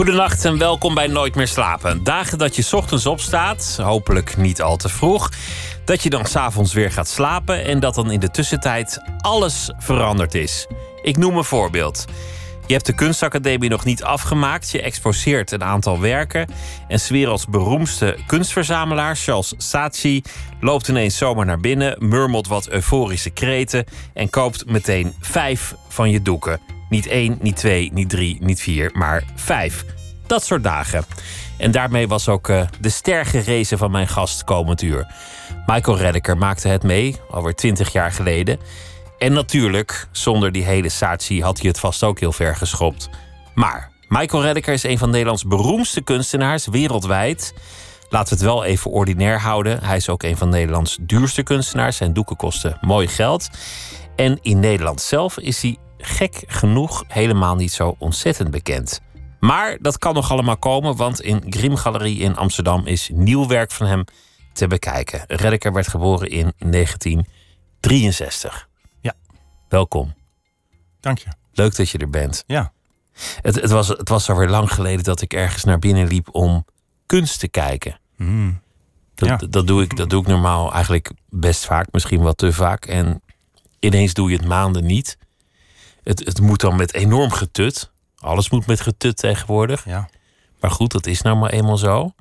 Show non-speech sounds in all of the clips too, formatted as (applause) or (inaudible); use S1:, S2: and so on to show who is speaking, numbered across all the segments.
S1: Goedenacht en welkom bij Nooit meer slapen. Dagen dat je ochtends opstaat, hopelijk niet al te vroeg. Dat je dan s'avonds weer gaat slapen en dat dan in de tussentijd alles veranderd is. Ik noem een voorbeeld. Je hebt de kunstacademie nog niet afgemaakt. Je exposeert een aantal werken. En werelds beroemdste kunstverzamelaar, Charles Saatchi, loopt ineens zomaar naar binnen, murmelt wat euforische kreten en koopt meteen vijf van je doeken. Niet één, niet twee, niet drie, niet vier, maar vijf. Dat soort dagen. En daarmee was ook uh, de ster gerezen van mijn gast komend uur. Michael Reddeker maakte het mee, alweer twintig jaar geleden. En natuurlijk, zonder die hele Saatchi had hij het vast ook heel ver geschopt. Maar Michael Reddeker is een van Nederlands beroemdste kunstenaars wereldwijd. Laten we het wel even ordinair houden. Hij is ook een van Nederlands duurste kunstenaars. Zijn doeken kosten mooi geld. En in Nederland zelf is hij gek genoeg helemaal niet zo ontzettend bekend. Maar dat kan nog allemaal komen, want in Grim Galerie in Amsterdam is nieuw werk van hem te bekijken. Reddeker werd geboren in 1963.
S2: Ja.
S1: Welkom.
S2: Dank je.
S1: Leuk dat je er bent.
S2: Ja.
S1: Het, het, was, het was alweer lang geleden dat ik ergens naar binnen liep om kunst te kijken.
S2: Mm.
S1: Dat,
S2: Ja.
S1: dat, doe ik, dat doe ik normaal eigenlijk best vaak, misschien wel te vaak. En ineens doe je het maanden niet. Het, het moet dan met enorm getut. Alles moet met getut tegenwoordig.
S2: Ja.
S1: Maar goed, dat is nou maar eenmaal zo.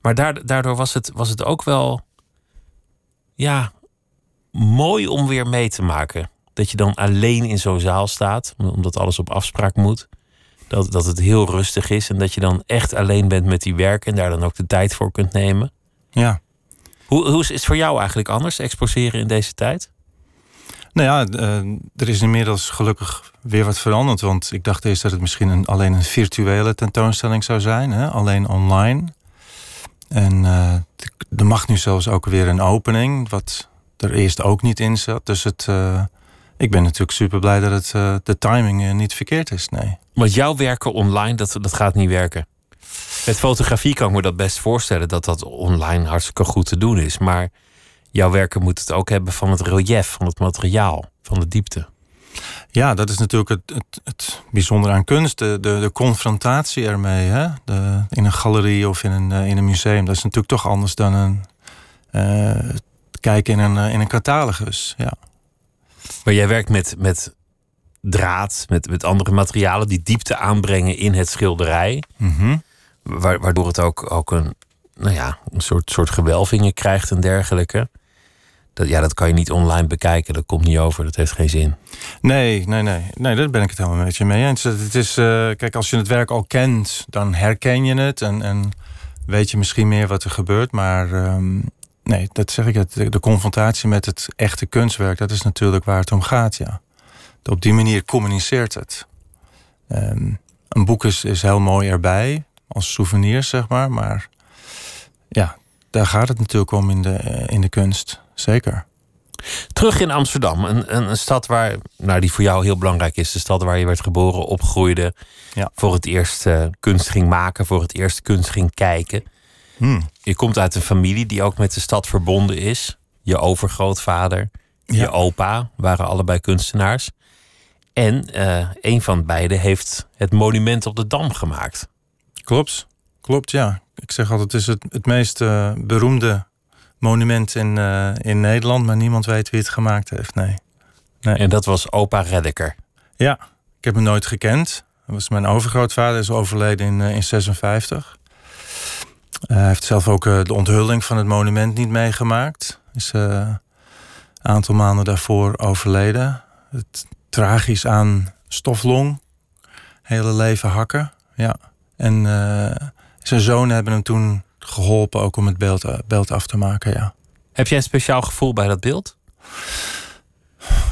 S1: Maar daar- daardoor was het, was het ook wel. Ja, mooi om weer mee te maken. Dat je dan alleen in zo'n zaal staat, omdat alles op afspraak moet. Dat, dat het heel rustig is en dat je dan echt alleen bent met die werken en daar dan ook de tijd voor kunt nemen.
S2: Ja.
S1: Hoe, hoe is het voor jou eigenlijk anders, exposeren in deze tijd?
S2: Nou ja, eh, er is inmiddels gelukkig weer wat veranderd. Want ik dacht eerst dat het misschien een, alleen een virtuele tentoonstelling zou zijn. Hè? Alleen online. En eh, er mag nu zelfs ook weer een opening. Wat er eerst ook niet in zat. Dus het, eh, ik ben natuurlijk super blij dat het, de timing niet verkeerd is. Nee.
S1: Want jouw werken online, dat, dat gaat niet werken. Met fotografie kan ik me dat best voorstellen dat dat online hartstikke goed te doen is. Maar jouw werken moet het ook hebben van het relief, van het materiaal, van de diepte.
S2: Ja, dat is natuurlijk het, het, het bijzondere aan kunst. De, de, de confrontatie ermee. Hè? De, in een galerie of in een, eh, in een museum. Dat is natuurlijk toch anders dan een eh, kijken in een, eh, in een catalogus. Ja.
S1: Maar jij werkt met, met draad, met, met andere materialen die diepte aanbrengen in het schilderij.
S2: Mhm.
S1: Wa- Waardoor het ook, ook een, nou ja, een soort, soort gewelvingen krijgt en dergelijke. Dat, ja, dat kan je niet online bekijken, dat komt niet over, dat heeft geen zin.
S2: Nee, nee, nee. Nee, daar ben ik het helemaal met je mee eens. Het is, eh, kijk, als je het werk al kent, dan herken je het. En, en weet je misschien meer wat er gebeurt. Maar ehm, nee, dat zeg ik. De, de confrontatie met het echte kunstwerk, dat is natuurlijk waar het om gaat, ja. Op die manier communiceert het. Ehm, een boek is, is heel mooi erbij, als souvenir, zeg maar. Maar ja, daar gaat het natuurlijk om in de, eh, in de kunst. Zeker.
S1: Terug in Amsterdam, een, een, een stad waar, nou, die voor jou heel belangrijk is. De stad waar je werd geboren, opgroeide.
S2: Ja.
S1: Voor het eerst eh, kunst ging maken, voor het eerst kunst ging kijken.
S2: Hmm.
S1: Je komt uit een familie die ook met de stad verbonden is. Je overgrootvader,
S2: Ja.
S1: je opa waren allebei kunstenaars. En eh, een van beiden heeft het monument op de Dam gemaakt.
S2: Klopt, klopt, ja. Ik zeg altijd, het is het, het meest eh, beroemde monument in, eh, in Nederland, maar niemand weet wie het gemaakt heeft. Nee. nee.
S1: En dat was opa Reddeker.
S2: Ja, ik heb hem nooit gekend. Dat was mijn overgrootvader, is overleden in, eh, in 56. Eh, hij heeft zelf ook eh, de onthulling van het monument niet meegemaakt. Is eh, een aantal maanden daarvoor overleden. Het, tragisch aan stoflong. Hele leven hakken. Ja. En eh, zijn zonen hebben hem toen geholpen ook om het beeld, eh, beeld af te maken. Ja.
S1: Heb jij een speciaal gevoel bij dat beeld?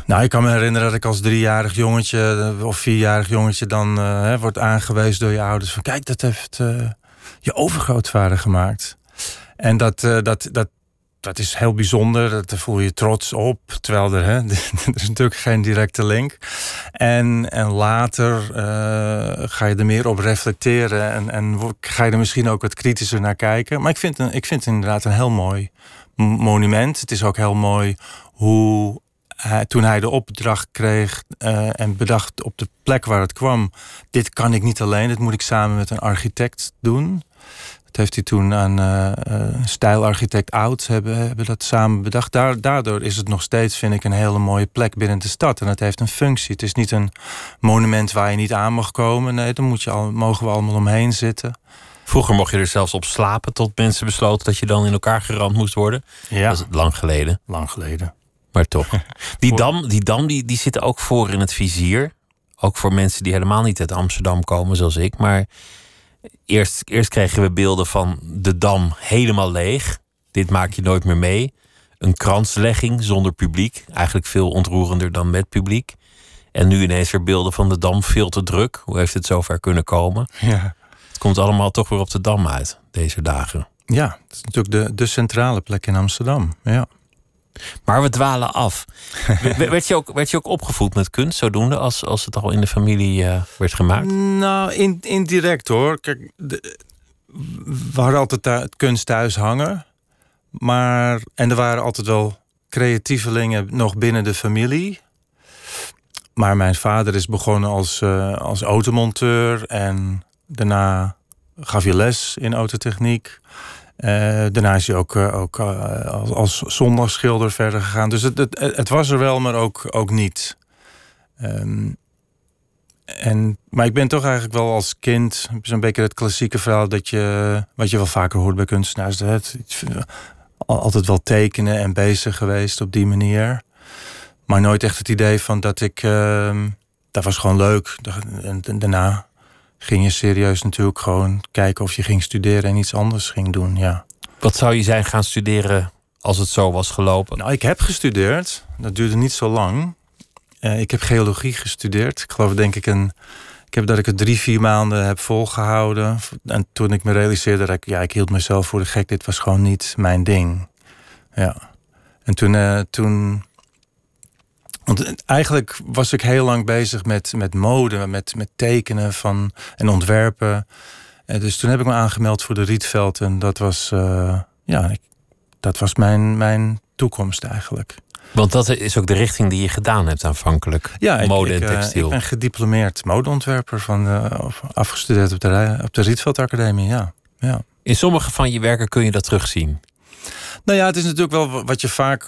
S2: Nou, ik kan me herinneren dat ik als driejarig jongetje eh, of vierjarig jongetje dan hè, wordt aangewezen door je ouders van kijk, dat heeft je overgrootvader gemaakt. En dat, dat, dat dat is heel bijzonder. Daar voel je trots op. Terwijl er, hè, (laughs) er is natuurlijk geen directe link. En, en later eh, ga je er meer op reflecteren. En, en ga je er misschien ook wat kritischer naar kijken. Maar ik vind, ik vind het inderdaad een heel mooi monument. Het is ook heel mooi hoe toen hij de opdracht kreeg uh, en bedacht op de plek waar het kwam: dit kan ik niet alleen, dit moet ik samen met een architect doen. Dat heeft hij toen aan uh, stijlarchitect Oud hebben, hebben dat samen bedacht. daardoor is het nog steeds, vind ik, een hele mooie plek binnen de stad. En het heeft een functie. Het is niet een monument waar je niet aan mag komen. Nee, daar moet je al, mogen we allemaal omheen zitten.
S1: Vroeger mocht je er zelfs op slapen tot mensen besloten dat je dan in elkaar geramd moest worden.
S2: Ja.
S1: Dat is lang geleden.
S2: Lang geleden.
S1: Maar toch. (laughs) Die dam, die, dam die, die zit ook voor in het vizier. Ook voor mensen die helemaal niet uit Amsterdam komen, zoals ik. Maar eerst, eerst kregen we beelden van de dam helemaal leeg. Dit maak je nooit meer mee. Een kranslegging zonder publiek. Eigenlijk veel ontroerender dan met publiek. En nu ineens weer beelden van de dam veel te druk. Hoe heeft het zover kunnen komen?
S2: Ja.
S1: Het komt allemaal toch weer op de dam uit deze dagen.
S2: Ja, het is natuurlijk de, de centrale plek in Amsterdam. Ja.
S1: Maar we dwalen af. (laughs) werd, je ook, werd je ook opgevoed met kunst, zodoende, als, als het al in de familie uh, werd gemaakt?
S2: Nou, in, indirect hoor. Kijk, de, we hadden altijd het kunst thuis hangen. Maar, en er waren altijd wel creatievelingen nog binnen de familie. Maar mijn vader is begonnen als, uh, als automonteur. En daarna gaf je les in autotechniek. Uh, daarna is hij ook, uh, ook uh, als, als zondagschilder verder gegaan. Dus het, het, het, was er wel, maar ook, ook niet. Um, en, maar ik ben toch eigenlijk wel als kind zo'n beetje het klassieke verhaal dat je, wat je wel vaker hoort bij kunstenaars, het, altijd wel tekenen en bezig geweest op die manier. Maar nooit echt het idee van dat ik, ehm, dat was gewoon leuk. En daarna ging je serieus natuurlijk gewoon kijken of je ging studeren en iets anders ging doen. Ja.
S1: Wat zou je zijn gaan studeren als het zo was gelopen?
S2: Nou, ik heb gestudeerd. Dat duurde niet zo lang. Uh, ik heb geologie gestudeerd. Ik geloof denk ik een. Ik heb dat ik het drie, vier maanden heb volgehouden. En toen ik me realiseerde dat ik, ja, ik hield mezelf voor de gek. Dit was gewoon niet mijn ding. Ja. En toen, uh, toen want eigenlijk was ik heel lang bezig met, met mode, met, met tekenen van, en ontwerpen. En dus toen heb ik me aangemeld voor de Rietveld. En dat was, uh, ja, ik, dat was mijn, mijn toekomst eigenlijk.
S1: Want dat is ook de richting die je gedaan hebt aanvankelijk.
S2: Ja,
S1: mode
S2: ik,
S1: en textiel.
S2: Ik ben gediplomeerd modeontwerper van de, afgestudeerd op de, op de Rietveld Academie. Ja. Ja.
S1: In sommige van je werken kun je dat terugzien.
S2: Nou ja, het is natuurlijk wel wat je vaak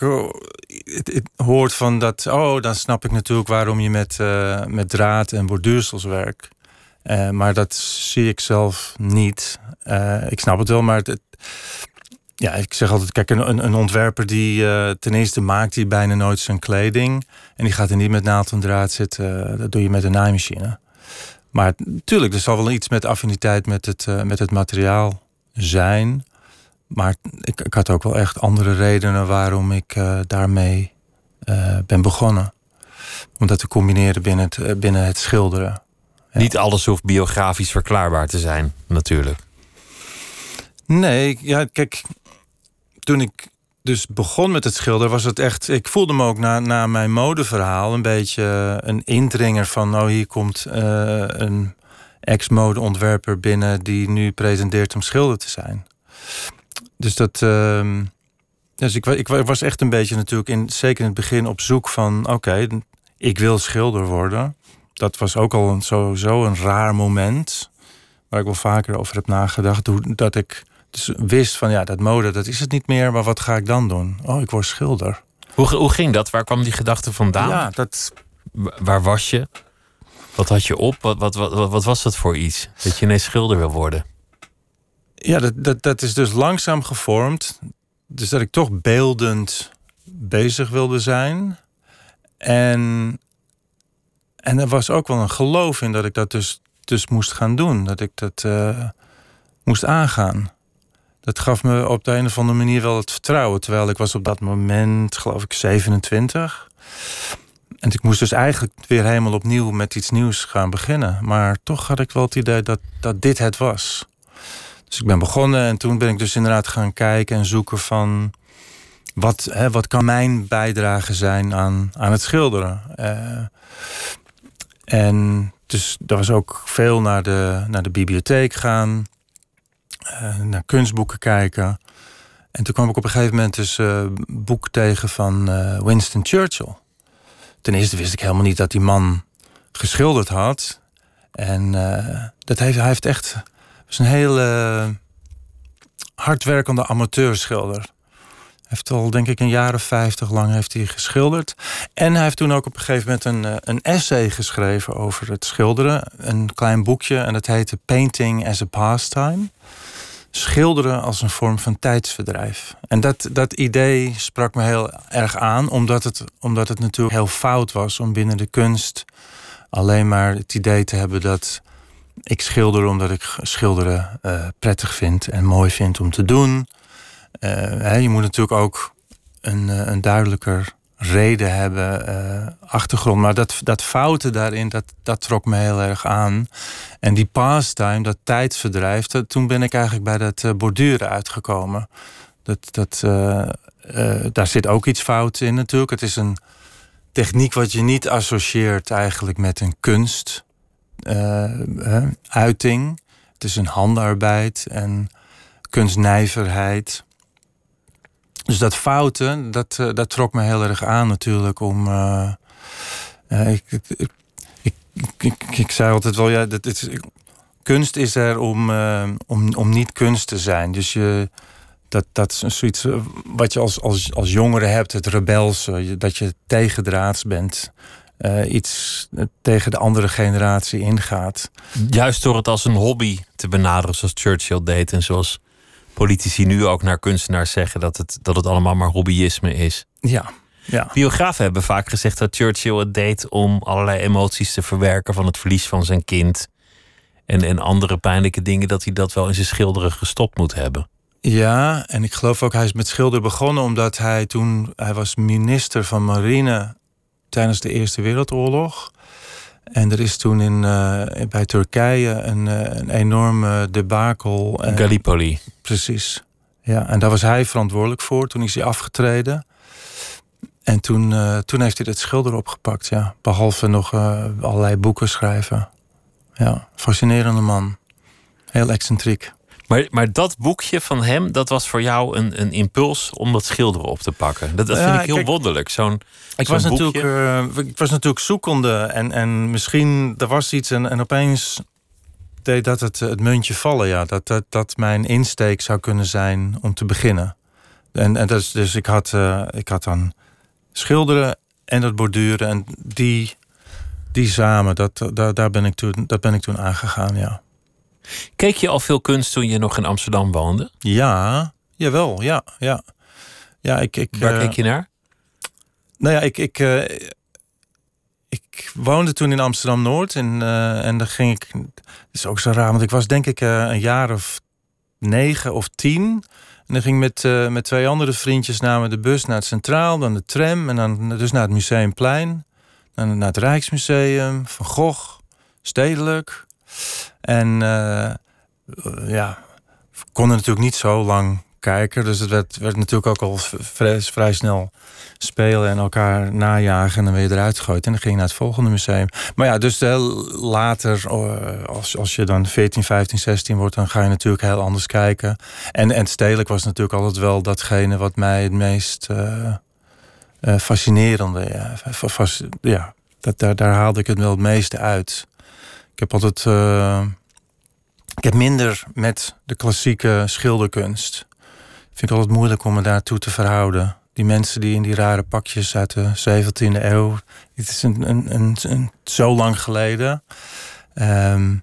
S2: eh, hoort van dat. Oh, dan snap ik natuurlijk waarom je met, uh, met draad en borduursels werkt. Uh, maar dat zie ik zelf niet. Uh, ik snap het wel, maar het, ja, ik zeg altijd: kijk, een, een ontwerper die ten eerste maakt die bijna nooit zijn kleding. En die gaat er niet met naald en draad zitten. dat doe je met een naaimachine. Maar natuurlijk, er zal wel iets met affiniteit met het, met het materiaal zijn. Maar ik, ik, had ook wel echt andere redenen waarom ik uh, daarmee uh, ben begonnen. Om dat te combineren binnen het, uh, binnen het schilderen.
S1: Ja. Niet alles hoeft biografisch verklaarbaar te zijn, natuurlijk.
S2: Nee, ja, kijk, toen ik dus begon met het schilderen, was het echt. Ik voelde me ook na, na mijn modeverhaal een beetje een indringer van. Oh, hier komt een ex-modeontwerper binnen die nu presenteert om schilder te zijn. Dus dat. Uh, dus ik, ik, was echt een beetje natuurlijk, in, zeker in het begin, op zoek van: oké, ik wil schilder worden. Dat was ook al een, sowieso een raar moment. Waar ik wel vaker over heb nagedacht. Hoe, dat ik dus wist van ja, dat mode, dat is het niet meer. Maar wat ga ik dan doen? Oh, ik word schilder.
S1: Hoe, hoe ging dat? Waar kwam die gedachte vandaan?
S2: Ja, dat.
S1: Waar was je? Wat had je op? Wat, wat, wat, wat was dat voor iets? Dat je ineens schilder wil worden?
S2: Ja, dat, dat, dat is dus langzaam gevormd. Dus dat ik toch beeldend bezig wilde zijn. En, en er was ook wel een geloof in dat ik dat dus, dus moest gaan doen. Dat ik dat uh, moest aangaan. Dat gaf me op de een of andere manier wel het vertrouwen. Terwijl ik was op dat moment, geloof ik, 27. En ik moest dus eigenlijk weer helemaal opnieuw met iets nieuws gaan beginnen. Maar toch had ik wel het idee dat, dat dit het was. Dus ik ben begonnen en toen ben ik dus inderdaad gaan kijken en zoeken van... wat, hè, wat kan mijn bijdrage zijn aan, aan het schilderen? Uh, en dus er was ook veel naar de, naar de bibliotheek gaan, uh, naar kunstboeken kijken. En toen kwam ik op een gegeven moment dus een boek tegen van Winston Churchill. Ten eerste wist ik helemaal niet dat die man geschilderd had. En dat heeft, hij heeft echt was een hele hardwerkende amateurschilder. Heeft al, denk ik, een jaar of vijftig lang heeft hij geschilderd. En hij heeft toen ook op een gegeven moment een, eh, een essay geschreven over het schilderen. Een klein boekje en dat heette Painting as a Pastime. Schilderen als een vorm van tijdsverdrijf. En dat, dat idee sprak me heel erg aan, omdat het, omdat het natuurlijk heel fout was om binnen de kunst alleen maar het idee te hebben dat ik schilder omdat ik schilderen uh, prettig vind en mooi vind om te doen. Uh, hè, je moet natuurlijk ook een, uh, een duidelijker reden hebben, achtergrond. Maar dat, dat fouten daarin, dat, dat trok me heel erg aan. En die pastime, dat tijdsverdrijf, dat, toen ben ik eigenlijk bij dat borduren uitgekomen. Dat, dat, daar zit ook iets fout in natuurlijk. Het is een techniek wat je niet associeert eigenlijk met een kunst uh, uiting. Het is een handarbeid en kunstnijverheid. Dus dat fouten, dat, uh, dat trok me heel erg aan natuurlijk om. Ik, ik, ik, ik, zei altijd wel, ja, dat, is, kunst is er om, om, om niet kunst te zijn. Dus je, dat, dat is zoiets wat je als, als, als jongere hebt, het rebelse, dat je tegendraads bent uh, iets tegen de andere generatie ingaat.
S1: Juist door het als een hobby te benaderen, zoals Churchill deed en zoals politici nu ook naar kunstenaars zeggen dat het, dat het allemaal maar hobbyisme is.
S2: Ja. Ja.
S1: Biografen hebben vaak gezegd dat Churchill het deed om allerlei emoties te verwerken van het verlies van zijn kind. En, en andere pijnlijke dingen, dat hij dat wel in zijn schilderen gestopt moet hebben.
S2: Ja, en ik geloof ook hij is met schilderen begonnen omdat hij toen hij was minister van Marine tijdens de Eerste Wereldoorlog. En er is toen in, uh, bij Turkije een, uh, een enorme debakel.
S1: Gallipoli.
S2: Precies. Ja, en daar was hij verantwoordelijk voor. Toen is hij afgetreden. En toen, uh, toen heeft hij het schilder opgepakt, ja. Behalve nog allerlei boeken schrijven. Ja, fascinerende man. Heel excentriek.
S1: Maar, maar dat boekje van hem, dat was voor jou een, een impuls om dat schilderen op te pakken. Dat, dat vind ik heel wonderlijk. Zo'n,
S2: ik, was natuurlijk, uh, ik was natuurlijk zoekende en, en misschien er was iets en, en opeens deed dat het, het muntje vallen. Ja. Dat, dat, dat mijn insteek zou kunnen zijn om te beginnen. En, en dus, dus ik, had, uh, ik had dan schilderen en dat borduren en die, die samen, dat, daar, daar ben ik toen, dat ben ik toen aangegaan, ja.
S1: Keek je al veel kunst toen je nog in Amsterdam woonde?
S2: Ja, jawel, ja, ja. ja ik, ik,
S1: Waar uh, keek je naar?
S2: Nou ja, ik, ik, uh, ik woonde toen in Amsterdam-Noord en, uh, en dan ging ik... Dat is ook zo raar, want ik was denk ik een jaar of negen of tien... En dan ging ik met, met twee andere vriendjes namen de bus naar het Centraal, dan de tram en dan dus naar het Museumplein. Dan naar het Rijksmuseum, Van Gogh, Stedelijk. En uh, ja, we konden natuurlijk niet zo lang kijken. Dus het werd, werd natuurlijk ook al vrij, vrij, snel spelen en elkaar najagen. En dan weer eruit gegooid. En dan ging je naar het volgende museum. Maar ja, dus later, eh, als, als je dan 14, 15, 16 wordt, dan ga je natuurlijk heel anders kijken. En, en stedelijk was natuurlijk altijd wel datgene wat mij het meest uh, fascinerende. Ja, ja dat, daar, daar haalde ik het wel het meeste uit. Ik heb altijd. Uh, ik heb minder met de klassieke schilderkunst. Vind ik altijd moeilijk om me daartoe te verhouden. Die mensen die in die rare pakjes uit de 17e eeuw. Het is een, een, een, een zo lang geleden. Um,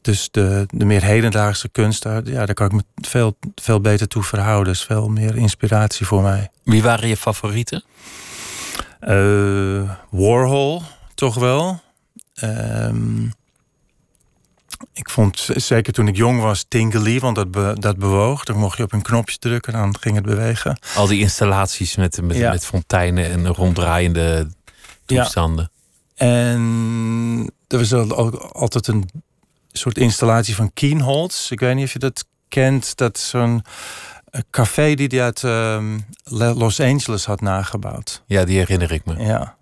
S2: dus de, de meer hedendaagse kunst, daar, ja, daar kan ik me veel, veel beter toe verhouden. is veel meer inspiratie voor mij.
S1: Wie waren je favorieten?
S2: Uh, Warhol, toch wel. Um, ik vond zeker toen ik jong was Tingly, want dat, be, dat bewoog. Dan mocht je op een knopje drukken en dan ging het bewegen.
S1: Al die installaties met, met, met fonteinen en ronddraaiende toestanden.
S2: Ja. En er was ook altijd een soort installatie van Kienholz. Ik weet niet of je dat kent. Dat zo'n een café die hij uit ehm, Los Angeles had nagebouwd.
S1: Ja, die herinner ik me.
S2: Ja.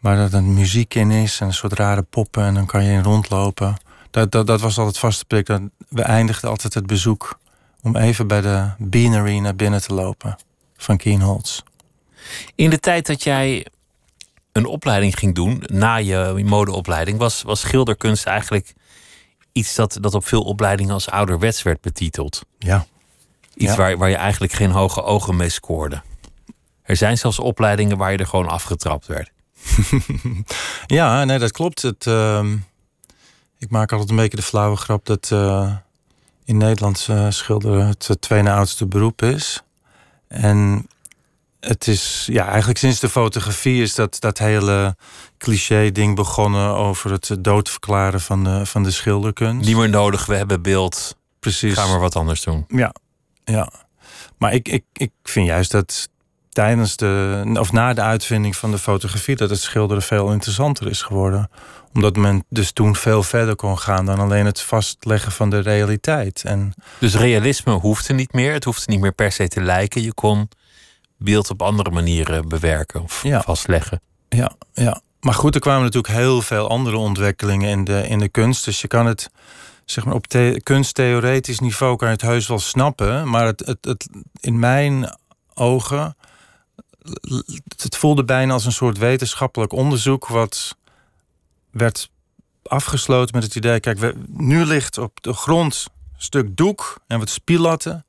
S2: Waar dat een muziek in is en een soort rare poppen en dan kan je in rondlopen. Dat, dat, dat was altijd vaste prik. Dat- We eindigden altijd het bezoek om even bij de Beanery naar binnen te lopen van Kienholz.
S1: In de tijd dat jij een opleiding ging doen, na je modeopleiding, was, was schilderkunst eigenlijk iets dat, dat op veel opleidingen als ouderwets werd betiteld.
S2: Ja.
S1: Iets
S2: Ja.
S1: waar, waar je eigenlijk geen hoge ogen mee scoorde. Er zijn zelfs opleidingen waar je er gewoon afgetrapt werd. (laughs)
S2: Ja, nee, dat klopt. Het, ehm, ik maak altijd een beetje de flauwe grap dat eh, in Nederland eh, schilderen het eh, tweede oudste beroep is. En het is, ja, eigenlijk sinds de fotografie is dat, dat hele cliché-ding begonnen over het doodverklaren van de, van de schilderkunst.
S1: Niet meer nodig, we hebben beeld.
S2: Precies.
S1: Ga maar wat anders doen.
S2: Ja, ja. Maar ik, ik, ik vind juist dat tijdens de, of na de uitvinding van de fotografie, dat het schilderen veel interessanter is geworden. Omdat men dus toen veel verder kon gaan dan alleen het vastleggen van de realiteit. En
S1: Dus realisme hoefde niet meer. Het hoefde niet meer per se te lijken. Je kon beeld op andere manieren bewerken of
S2: Ja.
S1: vastleggen.
S2: ja, ja. Maar goed, er kwamen natuurlijk heel veel andere ontwikkelingen in de, in de kunst. Dus je kan het, zeg maar, op the- kunsttheoretisch niveau kan je het heus wel snappen. Maar het, het, het, in mijn ogen, het voelde bijna als een soort wetenschappelijk onderzoek... wat werd afgesloten met het idee... kijk, we, nu ligt op de grond een stuk doek en wat spielatten.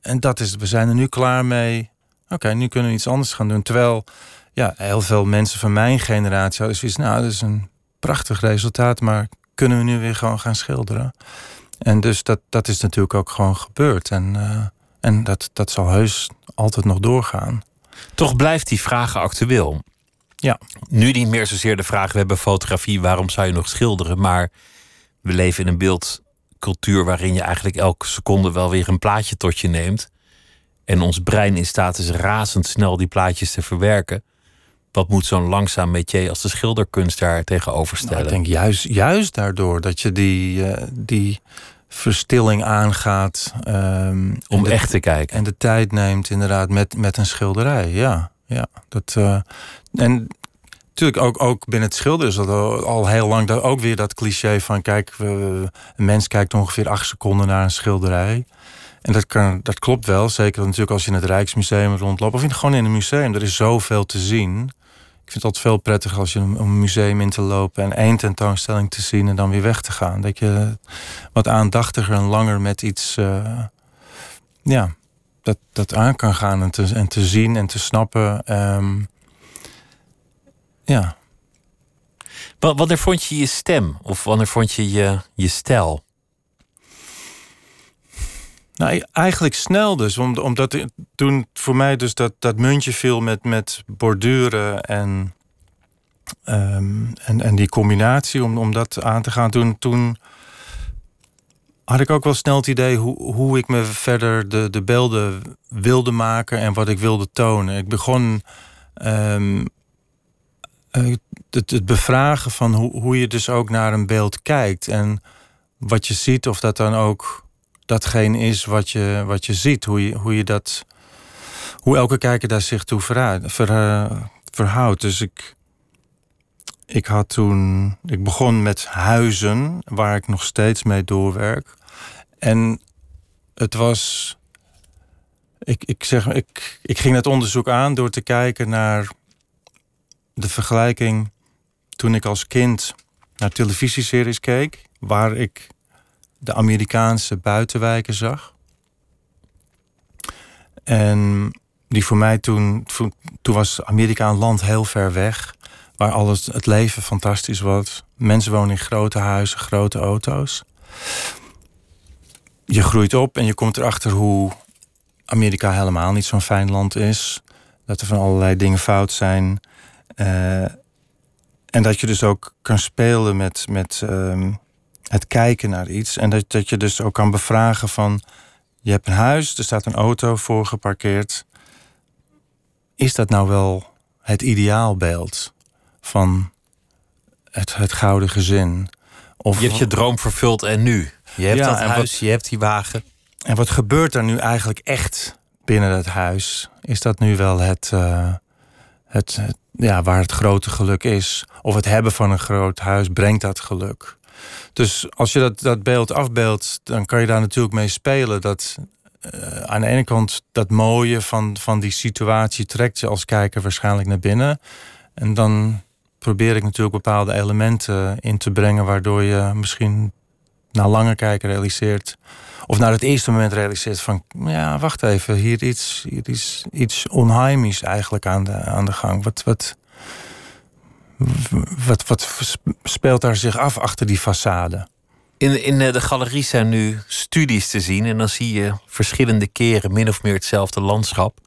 S2: En dat is, we zijn er nu klaar mee. Oké, nu kunnen we iets anders gaan doen. Terwijl ja, heel veel mensen van mijn generatie hadden zoiets... nou, dat is een prachtig resultaat, maar kunnen we nu weer gewoon gaan schilderen? En dus dat, dat is natuurlijk ook gewoon gebeurd. En, eh, en dat, dat zal heus altijd nog doorgaan.
S1: Toch blijft die vraag actueel.
S2: Ja.
S1: Nu niet meer zozeer de vraag: we hebben fotografie, waarom zou je nog schilderen? Maar we leven in een beeldcultuur waarin je eigenlijk elke seconde wel weer een plaatje tot je neemt. En ons brein in staat is razendsnel die plaatjes te verwerken. Wat moet zo'n langzaam métier als de schilderkunst daar tegenover
S2: Nou,
S1: stellen?
S2: ik denk juist, juist daardoor dat je die, eh, die verstilling aangaat. ehm,
S1: Om
S2: de-
S1: echt te kijken.
S2: En de tijd neemt inderdaad met, met een schilderij. Ja, ja. Dat, eh, en natuurlijk ook, ook binnen het schilderen is dat al, al heel lang dat, ook weer dat cliché van... kijk, we, een mens kijkt ongeveer acht seconden naar een schilderij. En dat, kan, dat klopt wel. Zeker natuurlijk als je in het Rijksmuseum rondloopt. Of in, gewoon in een museum. Er is zoveel te zien. Vind het altijd veel prettiger als je een museum in te lopen... en één tentoonstelling te zien en dan weer weg te gaan. Dat je wat aandachtiger en langer met iets... eh, ja, dat, dat aan kan gaan en te, en te zien en te snappen. Ehm, ja,
S1: Wa- Wanneer vond je je stem? Of wanneer vond je je, je stijl?
S2: Nou, eigenlijk snel dus. om- Omdat toen voor mij dus dat, dat muntje viel met, met borduren en, ehm, en, en die combinatie om, om dat aan te gaan. Toen, toen had ik ook wel snel het idee hoe, hoe ik me verder de, de beelden wilde maken en wat ik wilde tonen. Ik begon ehm, eh, het, het bevragen van hoe, hoe je dus ook naar een beeld kijkt. En wat je ziet, of dat dan ook datgene is wat je, wat je ziet. Hoe je, hoe je dat. Hoe elke kijker daar zich toe verhoudt. Ver, verhoudt. Dus ik. Ik had toen. Ik begon met huizen, waar ik nog steeds mee doorwerk. En het was. Ik, ik zeg, ik, ik ging het onderzoek aan door te kijken naar de vergelijking toen ik als kind naar televisieseries keek, waar ik de Amerikaanse buitenwijken zag. En die voor mij toen, toen, was Amerika een land heel ver weg, waar alles, het leven fantastisch was. Mensen wonen in grote huizen, grote auto's. Je groeit op en je komt erachter hoe Amerika helemaal niet zo'n fijn land is. Dat er van allerlei dingen fout zijn. Eh, en dat je dus ook kan spelen met, met ehm, het kijken naar iets. En dat, dat je dus ook kan bevragen van... je hebt een huis, er staat een auto voor geparkeerd. Is dat nou wel het ideaalbeeld van het, het gouden gezin? Of,
S1: Je hebt je droom vervuld en nu? Je hebt
S2: Ja,
S1: dat huis,
S2: wat-
S1: je hebt die wagen.
S2: en wat gebeurt er nu eigenlijk echt binnen het huis? Is dat nu wel het, uh, het, het, ja, waar het grote geluk is? Of het hebben van een groot huis brengt dat geluk? Dus als je dat, dat beeld afbeeldt, dan kan je daar natuurlijk mee spelen. Dat uh, aan de ene kant dat mooie van, van die situatie trekt je als kijker waarschijnlijk naar binnen. En dan probeer ik natuurlijk bepaalde elementen in te brengen, waardoor je misschien na lange kijken realiseert. Of naar het eerste moment realiseert van ja, wacht even, hier iets, hier is iets onheimisch eigenlijk aan de, aan de gang. Wat, wat, wat, wat speelt daar zich af achter die façade?
S1: In, in de galerie zijn nu studies te zien. En dan zie je verschillende keren min of meer hetzelfde landschap.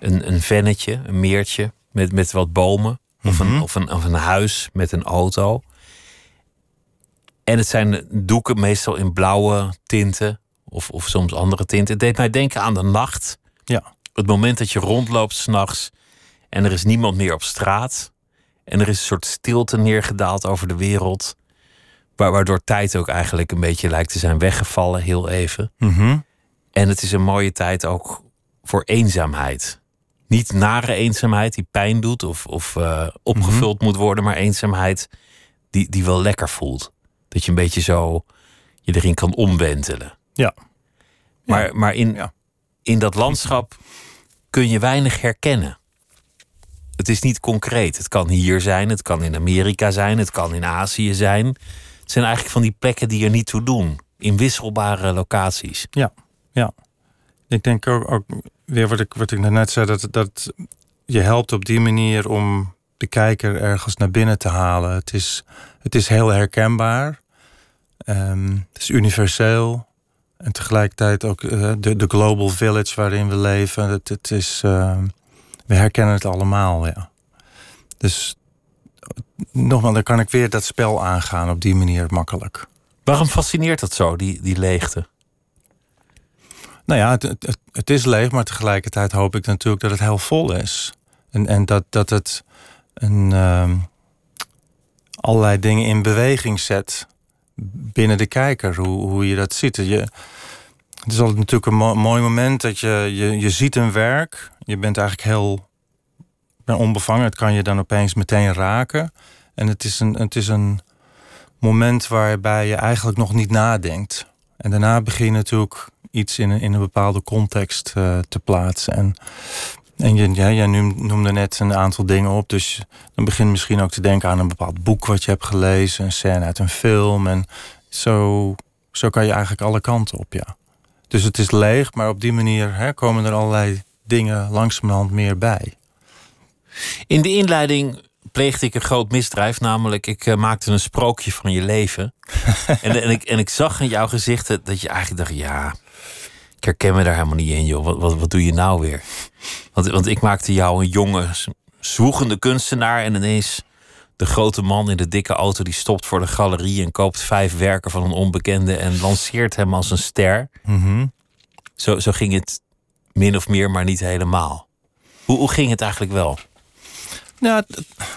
S1: Een, een vennetje, een meertje met, met wat bomen. Of, een, of, een, of een huis met een auto. En het zijn doeken meestal in blauwe tinten. Of, of soms andere tinten. Het deed mij denken aan de nacht.
S2: Ja.
S1: Het moment dat je rondloopt s'nachts. En er is niemand meer op straat. En er is een soort stilte neergedaald over de wereld. Waardoor tijd ook eigenlijk een beetje lijkt te zijn weggevallen, heel even.
S2: Mm
S1: En het is een mooie tijd ook voor eenzaamheid. Niet nare eenzaamheid die pijn doet of, of uh, opgevuld mm -hmm. moet worden, maar eenzaamheid die, die wel lekker voelt. Dat je een beetje zo je erin kan omwentelen.
S2: Ja.
S1: Maar, maar in,
S2: ja.
S1: in dat landschap kun je weinig herkennen. Het is niet concreet. Het kan hier zijn, het kan in Amerika zijn, het kan in Azië zijn. Het zijn eigenlijk van die plekken die er niet toe doen. In wisselbare locaties.
S2: Ja, ja. Ik denk ook, weer wat ik, wat ik net zei, dat, dat je helpt op die manier om de kijker ergens naar binnen te halen. Het is, het is heel herkenbaar. Um, het is universeel. En tegelijkertijd ook uh, de, de global village waarin we leven. Het, het is, uh, we herkennen het allemaal, ja. Dus nogmaals, dan kan ik weer dat spel aangaan op die manier makkelijk.
S1: Waarom fascineert dat zo, die, die leegte?
S2: Nou ja, het, het, het, is leeg, maar tegelijkertijd hoop ik natuurlijk dat het heel vol is. En, en dat, dat het een, uh, allerlei dingen in beweging zet binnen de kijker, hoe, hoe je dat ziet. Je, het is altijd natuurlijk een mo mooi moment dat je, je, je ziet een werk. Je bent eigenlijk heel ben onbevangen. Het kan je dan opeens meteen raken. En het is een, het is een moment waarbij je eigenlijk nog niet nadenkt. En daarna begin je natuurlijk iets in een, in een bepaalde context uh, te plaatsen. En, en je, ja, jij noemde net een aantal dingen op. Dus dan begin je misschien ook te denken aan een bepaald boek wat je hebt gelezen. Een scène uit een film. En zo, zo kan je eigenlijk alle kanten op, ja. Dus het is leeg, maar op die manier hè, komen er allerlei dingen langzamerhand meer bij.
S1: In de inleiding pleegde ik een groot misdrijf. Namelijk, ik uh, maakte een sprookje van je leven. (laughs) en, en, ik, en ik zag in jouw gezichten dat je eigenlijk dacht... ja, ik herken me daar helemaal niet in, joh. Wat, wat, wat doe je nou weer? Want, want ik maakte jou een jonge, zwoegende kunstenaar... en ineens de grote man in de dikke auto... die stopt voor de galerie en koopt vijf werken van een onbekende... en lanceert hem als een ster.
S2: Mm -hmm.
S1: zo, zo ging het min of meer, maar niet helemaal. Hoe, hoe ging het eigenlijk wel?
S2: Nou,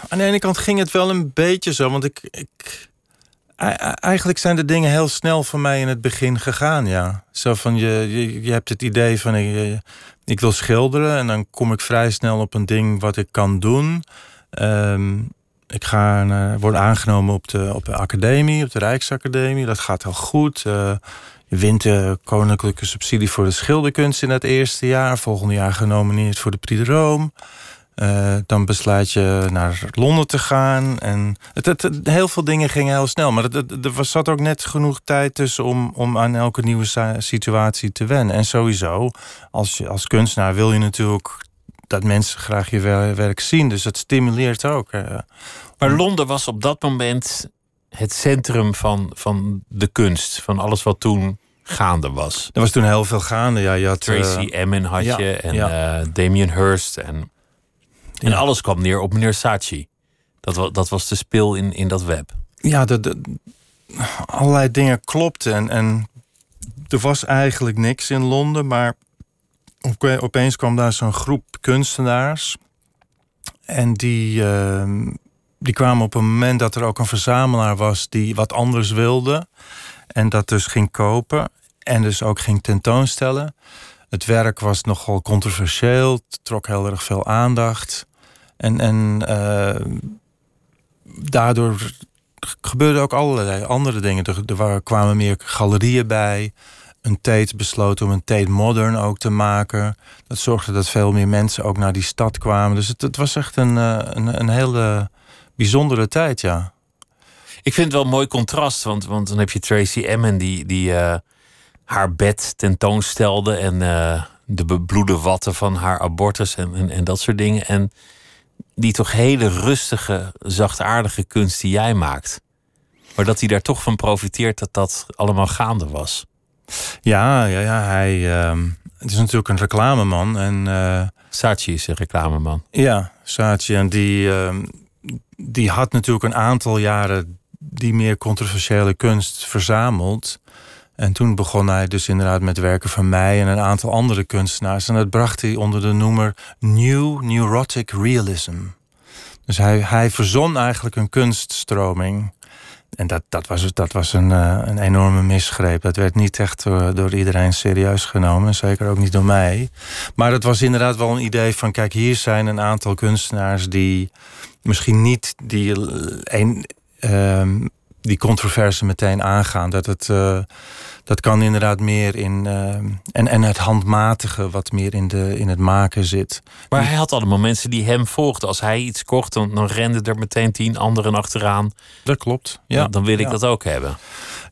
S2: aan de ene kant ging het wel een beetje zo. Want ik, ik, eigenlijk zijn de dingen heel snel voor mij in het begin gegaan, ja. Zo van, je, je, je hebt het idee van, ik, ik wil schilderen... en dan kom ik vrij snel op een ding wat ik kan doen. Um, ik ga uh, aangenomen op de, op de academie, op de Rijksacademie. Dat gaat heel goed. Uh, je wint de koninklijke subsidie voor de schilderkunst in het eerste jaar. Volgende jaar genomineerd voor de Prix de Rome. Uh, dan besluit je naar Londen te gaan. En het, het, heel veel dingen gingen heel snel. Maar er zat ook net genoeg tijd tussen om, om aan elke nieuwe situatie te wennen. En sowieso, als, als kunstenaar wil je natuurlijk dat mensen graag je werk zien. Dus dat stimuleert ook. Uh,
S1: maar Londen was op dat moment het centrum van, van de kunst. Van alles wat toen gaande was.
S2: Er was toen heel veel gaande. Ja, je had,
S1: Tracy uh, Emin had ja, je en ja. uh, Damien Hirst. En, en ja. alles kwam neer op meneer Saatchi. Dat, dat was de speel in, in dat web.
S2: Ja, de, de, allerlei dingen klopten. En, en er was eigenlijk niks in Londen. Maar opeens kwam daar zo'n groep kunstenaars. En die, uh, die kwamen op een moment dat er ook een verzamelaar was die wat anders wilde. En dat dus ging kopen. en dus ook ging tentoonstellen. Het werk was nogal controversieel, trok heel erg veel aandacht. En, en uh, daardoor gebeurden ook allerlei andere dingen. Er kwamen meer galerieën bij. Een Tate besloot om een Tate Modern ook te maken. Dat zorgde dat veel meer mensen ook naar die stad kwamen. Dus het, was echt een, eh, een, een hele bijzondere tijd, ja.
S1: Ik vind het wel een mooi contrast, want, want dan heb je Tracy Emin die, die uh, haar bed tentoonstelde en uh, de bebloede watten van haar abortus en, en, en, dat soort dingen. En die toch hele rustige, zachtaardige kunst die jij maakt. Maar dat hij daar toch van profiteert dat dat allemaal gaande was.
S2: Ja, ja, ja hij uh, het is natuurlijk een reclameman. En, uh,
S1: Saatchi is een reclameman.
S2: Ja, Saatchi. En die, uh, die had natuurlijk een aantal jaren die meer controversiële kunst verzameld. En toen begon hij dus inderdaad met werken van mij en een aantal andere kunstenaars. En dat bracht hij onder de noemer New Neurotic Realism. Dus hij, hij verzon eigenlijk een kunststroming. En dat, dat was, dat was een, uh, een enorme misgreep. Dat werd niet echt door, door iedereen serieus genomen. Zeker ook niet door mij. Maar het was inderdaad wel een idee van... kijk, hier zijn een aantal kunstenaars die misschien niet die, een, uh, die controverse meteen aangaan. Dat het... dat kan inderdaad meer in. Uh, en, en het handmatige wat meer in, de, in het maken zit.
S1: Maar hij had allemaal mensen die hem volgden. Als hij iets kocht, dan, dan renden er meteen tien anderen achteraan.
S2: Dat klopt. Ja.
S1: Dan, wil ik dat ook hebben.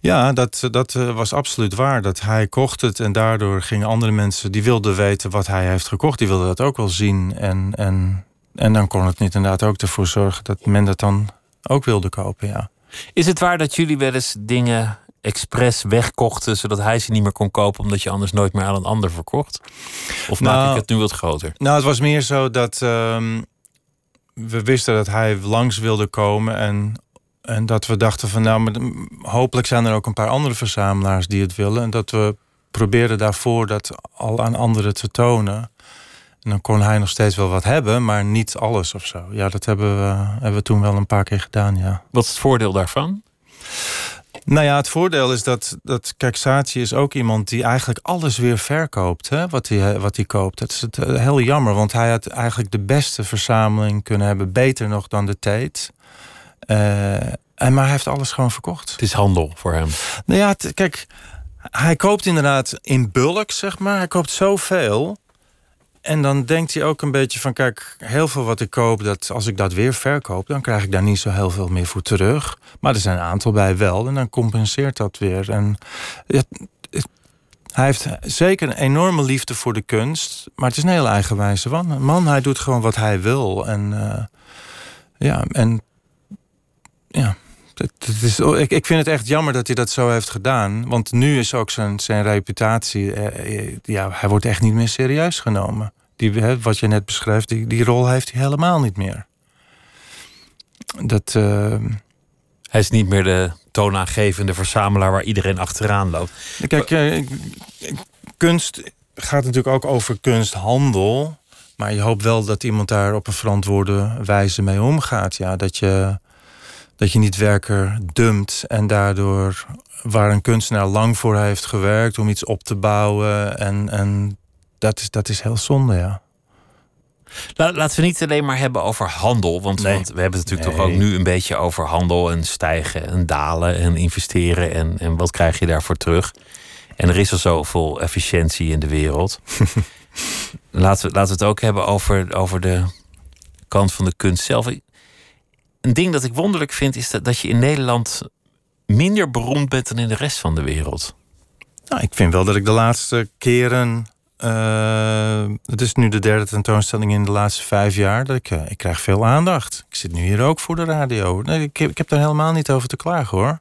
S2: Ja, dat, dat eh, was absoluut waar. Dat hij kocht het en daardoor gingen andere mensen die wilden weten wat hij heeft gekocht, die wilden dat ook wel zien. En, en, en dan kon het niet inderdaad ook ervoor zorgen dat men dat dan ook wilde kopen. Ja.
S1: Is het waar dat jullie wel eens dingen expres wegkochten, zodat hij ze niet meer kon kopen, omdat je anders nooit meer aan een ander verkocht? Of nou, maak ik het nu wat groter?
S2: Nou, het was meer zo dat um, we wisten dat hij langs wilde komen en, en dat we dachten van nou, hopelijk zijn er ook een paar andere verzamelaars die het willen en dat we probeerden daarvoor dat al aan anderen te tonen. En dan kon hij nog steeds wel wat hebben, maar niet alles of zo. Ja, dat hebben we, hebben we toen wel een paar keer gedaan, ja.
S1: Wat is het voordeel daarvan?
S2: Nou ja, het voordeel is dat, dat Saatchi is ook iemand die eigenlijk alles weer verkoopt, hè, wat, hij, wat hij koopt. Dat is het, uh, heel jammer, want hij had eigenlijk de beste verzameling kunnen hebben, beter nog dan de Tate. Uh, en, maar hij heeft alles gewoon verkocht.
S1: Het is handel voor hem.
S2: Nou ja, kijk, hij koopt inderdaad in bulk, zeg maar. Hij koopt zoveel en dan denkt hij ook een beetje van... kijk, heel veel wat ik koop, dat als ik dat weer verkoop... dan krijg ik daar niet zo heel veel meer voor terug. Maar er zijn een aantal bij wel en dan compenseert dat weer. En hij heeft zeker een enorme liefde voor de kunst... maar het is een heel eigenwijze man. man hij doet gewoon wat hij wil. En uh, ja, en ja... Het is, ik, ik vind het echt jammer dat hij dat zo heeft gedaan. Want nu is ook zijn, zijn reputatie. Eh, ja, hij wordt echt niet meer serieus genomen. Die, wat je net beschreef, die, die rol heeft hij helemaal niet meer. Dat. Uh,
S1: hij is niet meer de toonaangevende verzamelaar waar iedereen achteraan loopt.
S2: Kijk, uh, kunst gaat natuurlijk ook over kunsthandel. Maar je hoopt wel dat iemand daar op een verantwoorde wijze mee omgaat. Ja, dat je dat je niet werker dumpt en daardoor waar een kunstenaar lang voor heeft gewerkt om iets op te bouwen. En, en dat, is, dat is heel zonde, ja.
S1: Laten we niet alleen maar hebben over handel. Want, want we hebben het natuurlijk toch ook nu een beetje over handel en stijgen en dalen en investeren. En, en wat krijg je daarvoor terug? En er is al zoveel efficiëntie in de wereld. (laughs) laten, we, laten we het ook hebben over, over de kant van de kunst zelf een ding dat ik wonderlijk vind, is dat, dat je in Nederland minder beroemd bent dan in de rest van de wereld.
S2: Nou, ik vind wel dat ik de laatste keren. Uh, het is nu de derde tentoonstelling in de laatste vijf jaar. Dat ik, uh, ik krijg veel aandacht. Ik zit nu hier ook voor de radio. Ik, ik heb daar helemaal niet over te klagen hoor.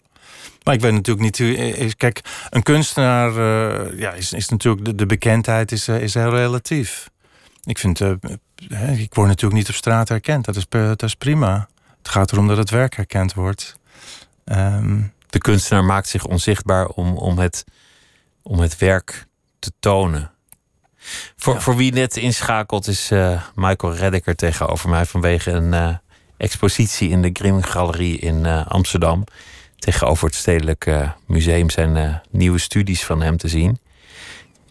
S2: Maar ik weet natuurlijk niet. Eh, kijk, een kunstenaar ja, is, is natuurlijk. De, bekendheid is, is heel relatief. Ik vind. ik word natuurlijk niet op straat herkend. Dat is, dat is prima. Het gaat erom dat het werk herkend wordt. Um,
S1: de kunstenaar maakt zich onzichtbaar om, om, het, om het werk te tonen. Voor, ja. voor wie net inschakelt is uh, Michael Reddeker tegenover mij vanwege een uh, expositie in de Grimm Galerie in uh, Amsterdam. Tegenover het Stedelijk Museum zijn nieuwe studies van hem te zien.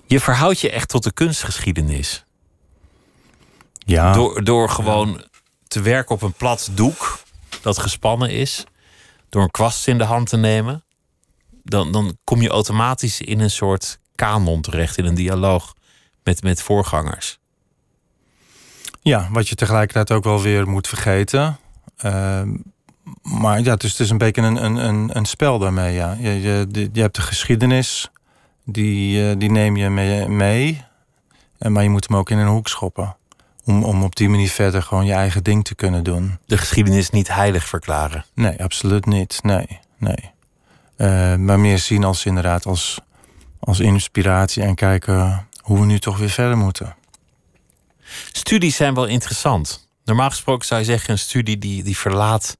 S1: Je verhoudt je echt tot de kunstgeschiedenis.
S2: Ja.
S1: Door, door gewoon te werken op een plat doek dat gespannen is. Door een kwast in de hand te nemen. Dan, dan kom je automatisch in een soort kanon terecht. In een dialoog met, met voorgangers.
S2: Ja, wat je tegelijkertijd ook wel weer moet vergeten. Ehm, maar ja, dus het is een beetje een, een, een, een spel daarmee. Ja. Je, je, je hebt de geschiedenis, die, eh, die neem je mee, mee. Maar je moet hem ook in een hoek schoppen. Om, om op die manier verder gewoon je eigen ding te kunnen doen.
S1: De geschiedenis niet heilig verklaren?
S2: Nee, absoluut niet. Nee, nee. Uh, maar meer zien als inderdaad als, als inspiratie en kijken hoe we nu toch weer verder moeten.
S1: Studies zijn wel interessant. Normaal gesproken zou je zeggen, een studie die, die verlaat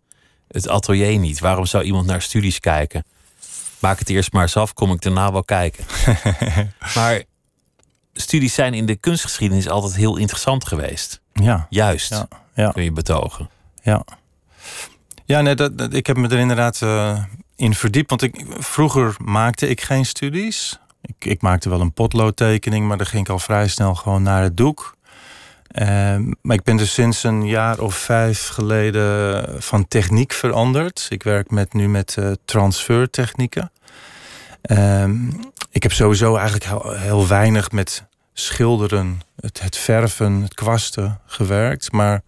S1: het atelier niet. Waarom zou iemand naar studies kijken? Maak het eerst maar eens af, kom ik daarna wel kijken. (laughs) maar studies zijn in de kunstgeschiedenis altijd heel interessant geweest.
S2: Ja.
S1: Juist,
S2: ja, ja.
S1: kun je betogen.
S2: Ja, ja nee, dat, ik heb me er inderdaad uh, in verdiept. Want ik, vroeger maakte ik geen studies. Ik, ik maakte wel een potloodtekening, maar dan ging ik al vrij snel gewoon naar het doek. Uh, maar ik ben dus sinds een jaar of vijf geleden van techniek veranderd. Ik werk met, nu met uh, transfertechnieken. Uh, ik heb sowieso eigenlijk heel, weinig met schilderen, het, het, verven, het kwasten gewerkt. Maar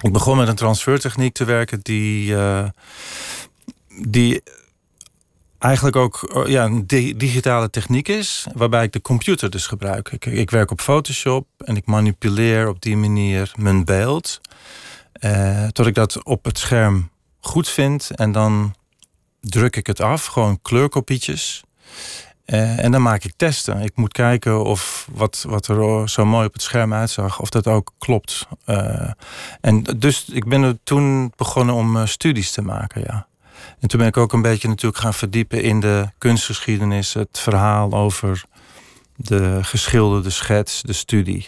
S2: ik begon met een transfertechniek te werken die, uh, die eigenlijk ook ja, een digitale techniek is, waarbij ik de computer dus gebruik. Ik, ik werk op Photoshop en ik manipuleer op die manier mijn beeld. Uh, tot ik dat op het scherm goed vind en dan druk ik het af, gewoon kleurkopietjes. Uh, en dan maak ik testen. Ik moet kijken of wat, wat er zo mooi op het scherm uitzag, of dat ook klopt. Uh, en dus ik ben er toen begonnen om studies te maken, ja. En toen ben ik ook een beetje natuurlijk gaan verdiepen in de kunstgeschiedenis, het verhaal over de geschilderde schets, de studie.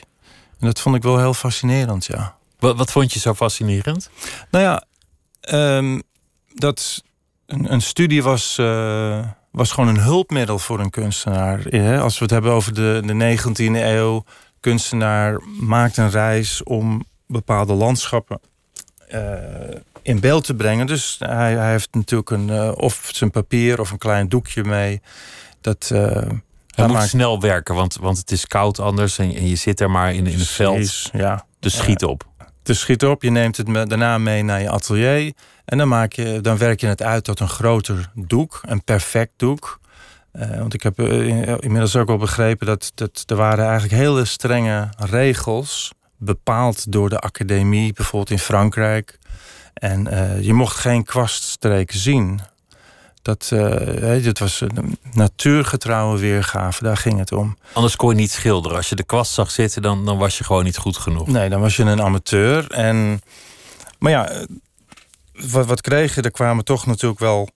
S2: En dat vond ik wel heel fascinerend, ja.
S1: Wat, wat vond je zo fascinerend?
S2: Nou ja, um, dat een, een studie was, uh, was gewoon een hulpmiddel voor een kunstenaar. Als we het hebben over de, de 19e eeuw, kunstenaar maakt een reis om bepaalde landschappen uh, in beeld te brengen. Dus hij, hij heeft natuurlijk een, uh, of zijn papier of een klein doekje mee. Dat, uh,
S1: hij moet maakt... snel werken, want, want het is koud anders en, en je zit er maar in, in het veld.
S2: Ja.
S1: Dus schiet op.
S2: Dus schiet op, je neemt het daarna mee naar je atelier. En dan, maak je, dan werk je het uit tot een groter doek, een perfect doek. Uh, want ik heb inmiddels ook wel begrepen dat, dat er waren eigenlijk hele strenge regels bepaald door de academie, bijvoorbeeld in Frankrijk. En uh, je mocht geen kwaststreken zien. Dat, uh, dat was een natuurgetrouwe weergave, daar ging het om.
S1: Anders kon je niet schilderen. Als je de kwast zag zitten, dan, dan was je gewoon niet goed genoeg.
S2: Nee, dan was je een amateur. En, maar ja, wat, wat kreeg je? Er kwamen toch natuurlijk wel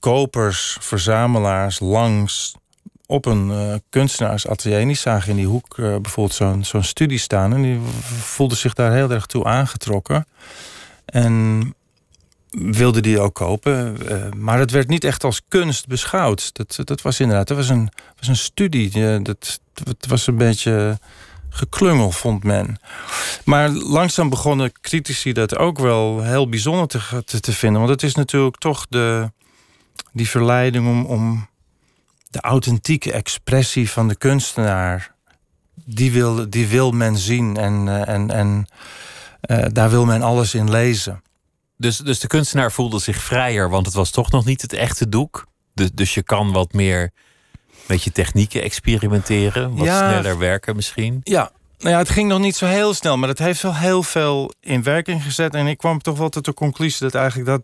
S2: kopers, verzamelaars langs op een uh, kunstenaarsatelier. Die zagen in die hoek uh, bijvoorbeeld zo'n zo'n studie staan. En die voelden zich daar heel erg toe aangetrokken. En wilde die ook kopen. Uh, maar het werd niet echt als kunst beschouwd. Dat, dat was inderdaad, dat was een, was een studie. dat, dat was een beetje geklungel, vond men. Maar langzaam begonnen critici dat ook wel heel bijzonder te, te, te vinden. Want het is natuurlijk toch de, die verleiding om, om de authentieke expressie van de kunstenaar. Die wil, die wil men zien en, uh, en, en uh, daar wil men alles in lezen.
S1: Dus, dus de kunstenaar voelde zich vrijer, want het was toch nog niet het echte doek. Dus, dus je kan wat meer met je technieken experimenteren, wat ja, sneller werken misschien.
S2: Ja, nou ja, het ging nog niet zo heel snel, maar het heeft wel heel veel in werking gezet. En ik kwam toch wel tot de conclusie dat eigenlijk dat,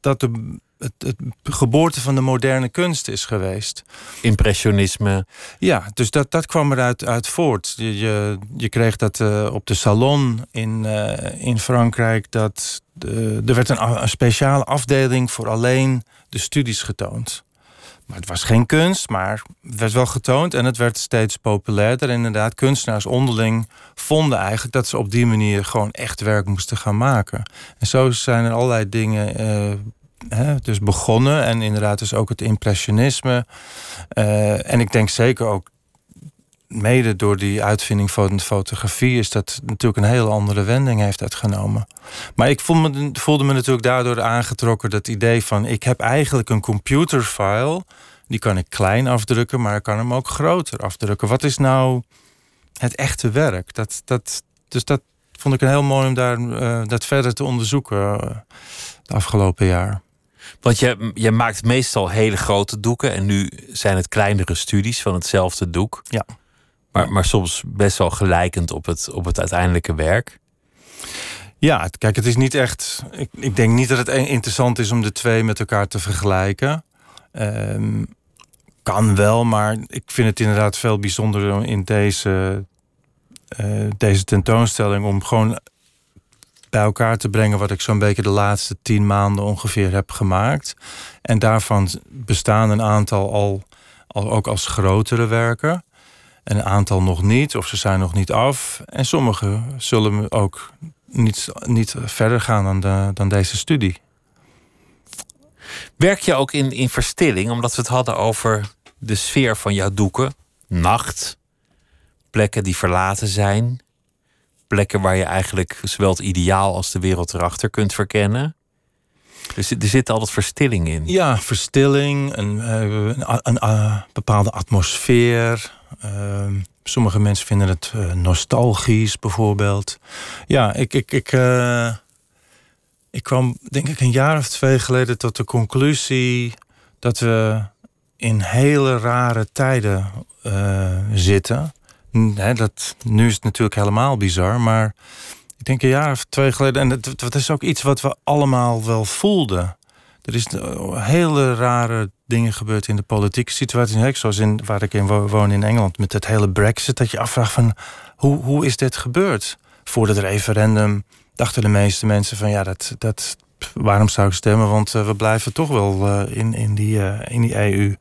S2: dat de het, het, geboorte van de moderne kunst is geweest.
S1: Impressionisme.
S2: Ja, dus dat, dat kwam eruit uit voort. Je, je, je kreeg dat uh, op de salon in, uh, in Frankrijk. Dat de, er werd een, een, speciale afdeling voor alleen de studies getoond. Maar het was geen kunst, maar het werd wel getoond en het werd steeds populairder. Inderdaad, kunstenaars onderling vonden eigenlijk dat ze op die manier gewoon echt werk moesten gaan maken. En zo zijn er allerlei dingen uh, hè, dus begonnen. En inderdaad dus ook het impressionisme. Uh, en ik denk zeker ook mede door die uitvinding van de fotografie is dat natuurlijk een hele andere wending heeft uitgenomen. Maar ik voelde me, voelde me natuurlijk daardoor aangetrokken dat idee van ik heb eigenlijk een computerfile, die kan ik klein afdrukken, maar ik kan hem ook groter afdrukken. Wat is nou het echte werk? Dat, dat, dus dat vond ik een heel mooi om daar, uh, dat verder te onderzoeken uh, de afgelopen jaar.
S1: Want je, je maakt meestal hele grote doeken en nu zijn het kleinere studies van hetzelfde doek.
S2: Ja.
S1: Maar, maar soms best wel gelijkend op het, op het uiteindelijke werk.
S2: Ja, kijk, het is niet echt. Ik, ik denk niet dat het interessant is om de twee met elkaar te vergelijken. Um, kan wel, maar ik vind het inderdaad veel bijzonder in deze, uh, deze tentoonstelling om gewoon bij elkaar te brengen wat ik zo'n beetje de laatste tien maanden ongeveer heb gemaakt. En daarvan bestaan een aantal al, al ook als grotere werken. Een aantal nog niet, of ze zijn nog niet af. En sommige zullen ook niet, niet verder gaan dan, de, dan deze studie.
S1: Werk je ook in, in verstilling, omdat we het hadden over de sfeer van jouw doeken? Nacht, plekken die verlaten zijn, plekken waar je eigenlijk zowel het ideaal als de wereld erachter kunt verkennen. Dus er zit altijd verstilling in.
S2: Ja, verstilling, een, eh, een, een, een eh, bepaalde atmosfeer. Ehm, sommige mensen vinden het uh, nostalgisch, bijvoorbeeld. Ja, ik, ik, ik, uh, ik kwam denk ik een jaar of twee geleden tot de conclusie dat we in hele rare tijden zitten. Dat, nu is het natuurlijk helemaal bizar, maar ik denk een jaar of twee geleden. En dat, is ook iets wat we allemaal wel voelden. Er is hele rare dingen gebeurd in de politieke situatie. Zoals in, waar ik in woon in Engeland met het hele brexit. Dat je afvraagt van hoe, hoe is dit gebeurd? Voor het referendum dachten de meeste mensen van ja, dat, dat, waarom zou ik stemmen? Want uh, we blijven toch wel uh, in, in, die, in die EU.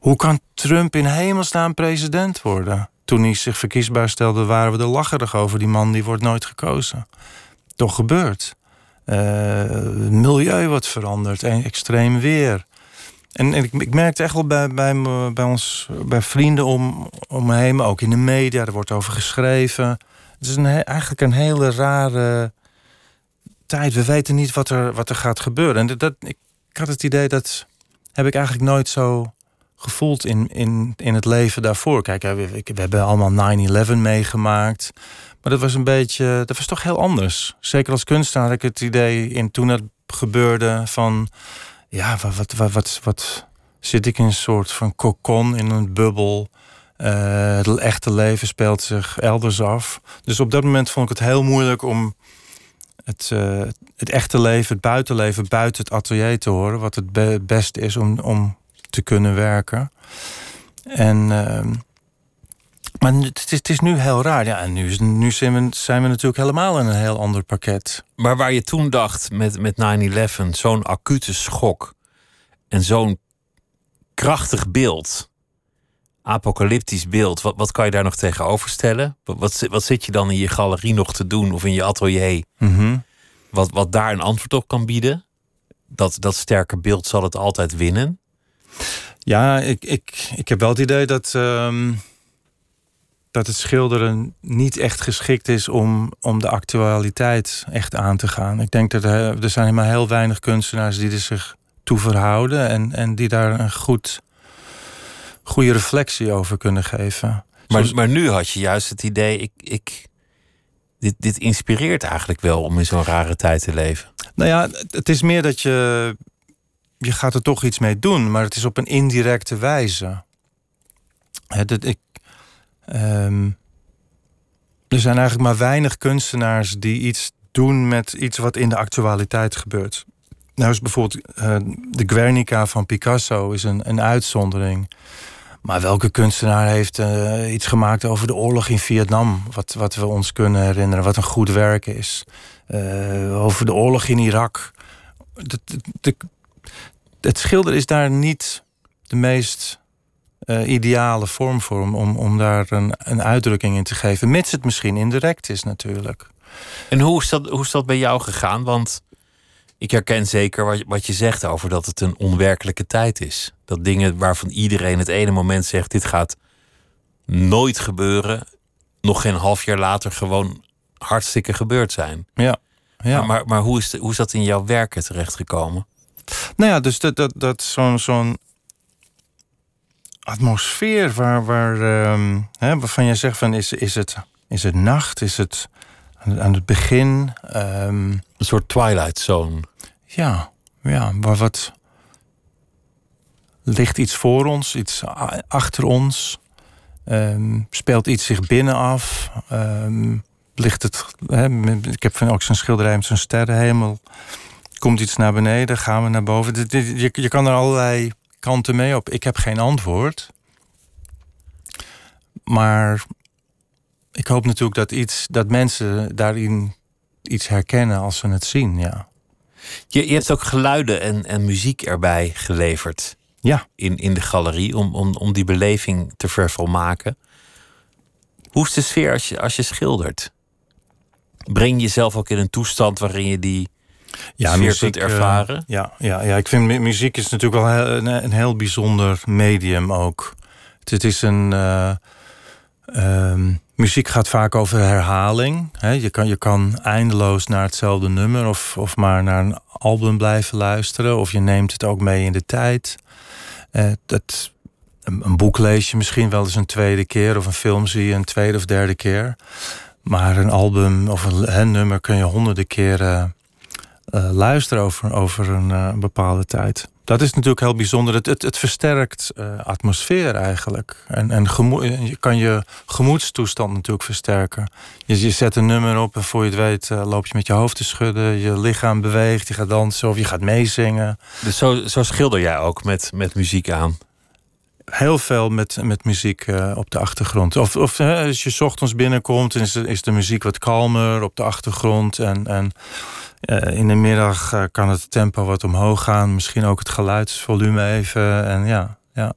S2: Hoe kan Trump in hemelsnaam president worden? Toen hij zich verkiesbaar stelde, waren we er lacherig over. Die man die wordt nooit gekozen. Toch gebeurt. het milieu wordt veranderd. En extreem weer. En, ik, ik, merkte echt wel bij, bij, ons, bij vrienden om, om heen, maar ook in de media, er wordt over geschreven. Het is een, eigenlijk een hele rare tijd. We weten niet wat er, wat er gaat gebeuren. En dat, ik had het idee dat heb ik eigenlijk nooit zo gevoeld in, in, in het leven daarvoor. Kijk, we, we hebben allemaal 9-11 meegemaakt. Maar dat was een beetje, dat was toch heel anders. Zeker als kunstenaar had ik het idee in toen het gebeurde van ja, wat, wat, wat, wat, zit ik in een soort van kokon, in een bubbel. Uh, het echte leven speelt zich elders af. Dus op dat moment vond ik het heel moeilijk om het, uh, het echte leven, het buitenleven, buiten het atelier te horen. Wat het be beste is om, om te kunnen werken. En, uh, maar het is, het is nu heel raar. Ja, en nu, nu zijn, we, zijn we natuurlijk helemaal in een heel ander pakket.
S1: Maar waar je toen dacht met, met 9-11, zo'n acute schok en zo'n krachtig beeld, apocalyptisch beeld, wat, wat kan je daar nog tegenover stellen? Wat, wat, wat zit je dan in je galerie nog te doen of in je atelier?
S2: Mm -hmm.
S1: wat, wat daar een antwoord op kan bieden? Dat, dat sterke beeld zal het altijd winnen?
S2: Ja, ik, ik, ik heb wel het idee dat. Um dat het schilderen niet echt geschikt is om, om de actualiteit echt aan te gaan. Ik denk dat er, er zijn maar heel weinig kunstenaars die er zich toe verhouden en, en die daar een goed, goede reflectie over kunnen geven.
S1: Maar, maar nu had je juist het idee, ik, ik, dit, dit inspireert eigenlijk wel om in zo'n rare tijd te leven.
S2: Nou ja, het is meer dat je, je gaat er toch iets mee doen, maar het is op een indirecte wijze. Het, ik, Um, er zijn eigenlijk maar weinig kunstenaars die iets doen met iets wat in de actualiteit gebeurt. Nou is bijvoorbeeld uh, de Guernica van Picasso is een, een uitzondering. Maar welke kunstenaar heeft uh, iets gemaakt over de oorlog in Vietnam? Wat, wat we ons kunnen herinneren, wat een goed werk is. Uh, over de oorlog in Irak. Het schilder is daar niet de meest uh, ideale vorm voor om, om, om daar een, een uitdrukking in te geven. Mits het misschien indirect is natuurlijk.
S1: En hoe is dat, hoe is dat bij jou gegaan? Want Ik herken zeker wat, wat je zegt over dat het een onwerkelijke tijd is. Dat dingen waarvan iedereen het ene moment zegt: dit gaat nooit gebeuren, nog geen half jaar later gewoon hartstikke gebeurd zijn.
S2: Ja. ja.
S1: Maar, maar, maar hoe, is de, hoe is dat in jouw werken terechtgekomen?
S2: Nou ja, dus dat, dat, dat zo'n zo'n atmosfeer waar, waar, um, hè, waarvan je zegt van is, is, het, is het nacht, is het aan het begin. Um,
S1: een soort twilight zone.
S2: Ja, ja, waar wat ligt iets voor ons, iets achter ons. Um, speelt iets zich binnen af. Um, ligt het, ik heb van ook zo'n schilderij met zo'n sterrenhemel. Komt iets naar beneden, gaan we naar boven. Je, je kan er allerlei kanten mee op. Ik heb geen antwoord. Maar ik hoop natuurlijk dat, iets, dat mensen daarin iets herkennen als ze het zien, ja.
S1: Je, je hebt ook geluiden en, en muziek erbij geleverd.
S2: Ja.
S1: In, in de galerie, om, om, om die beleving te vervolmaken. Hoe is de sfeer als je, als je schildert? Breng je jezelf ook in een toestand waarin je die ja, muziek, kunt ervaren? Uh,
S2: ja, ja, ja, ik vind muziek is natuurlijk wel een, een heel bijzonder medium ook. Het, het is een... Uh, um, muziek gaat vaak over herhaling. je, kan, je kan eindeloos naar hetzelfde nummer of, of maar naar een album blijven luisteren. Of je neemt het ook mee in de tijd. Uh, dat, een, een, boek lees je misschien wel eens een tweede keer. Of een film zie je een tweede of derde keer. Maar een album of een, nummer kun je honderden keren uh, luisteren over, over een, uh, bepaalde tijd. Dat is natuurlijk heel bijzonder. Het, het, het versterkt uh, atmosfeer eigenlijk. En, en je kan je gemoedstoestand natuurlijk versterken. Je, je zet een nummer op en voor je het weet loop je met je hoofd te schudden. Je lichaam beweegt, je gaat dansen of je gaat meezingen.
S1: Dus zo, zo schilder jij ook met, met muziek aan?
S2: Heel veel met, met muziek uh, op de achtergrond. Of, of hè, als je ochtends binnenkomt, is, de, is de muziek wat kalmer op de achtergrond. En, en uh, in de middag uh, kan het tempo wat omhoog gaan. Misschien ook het geluidsvolume even. En, ja, ja.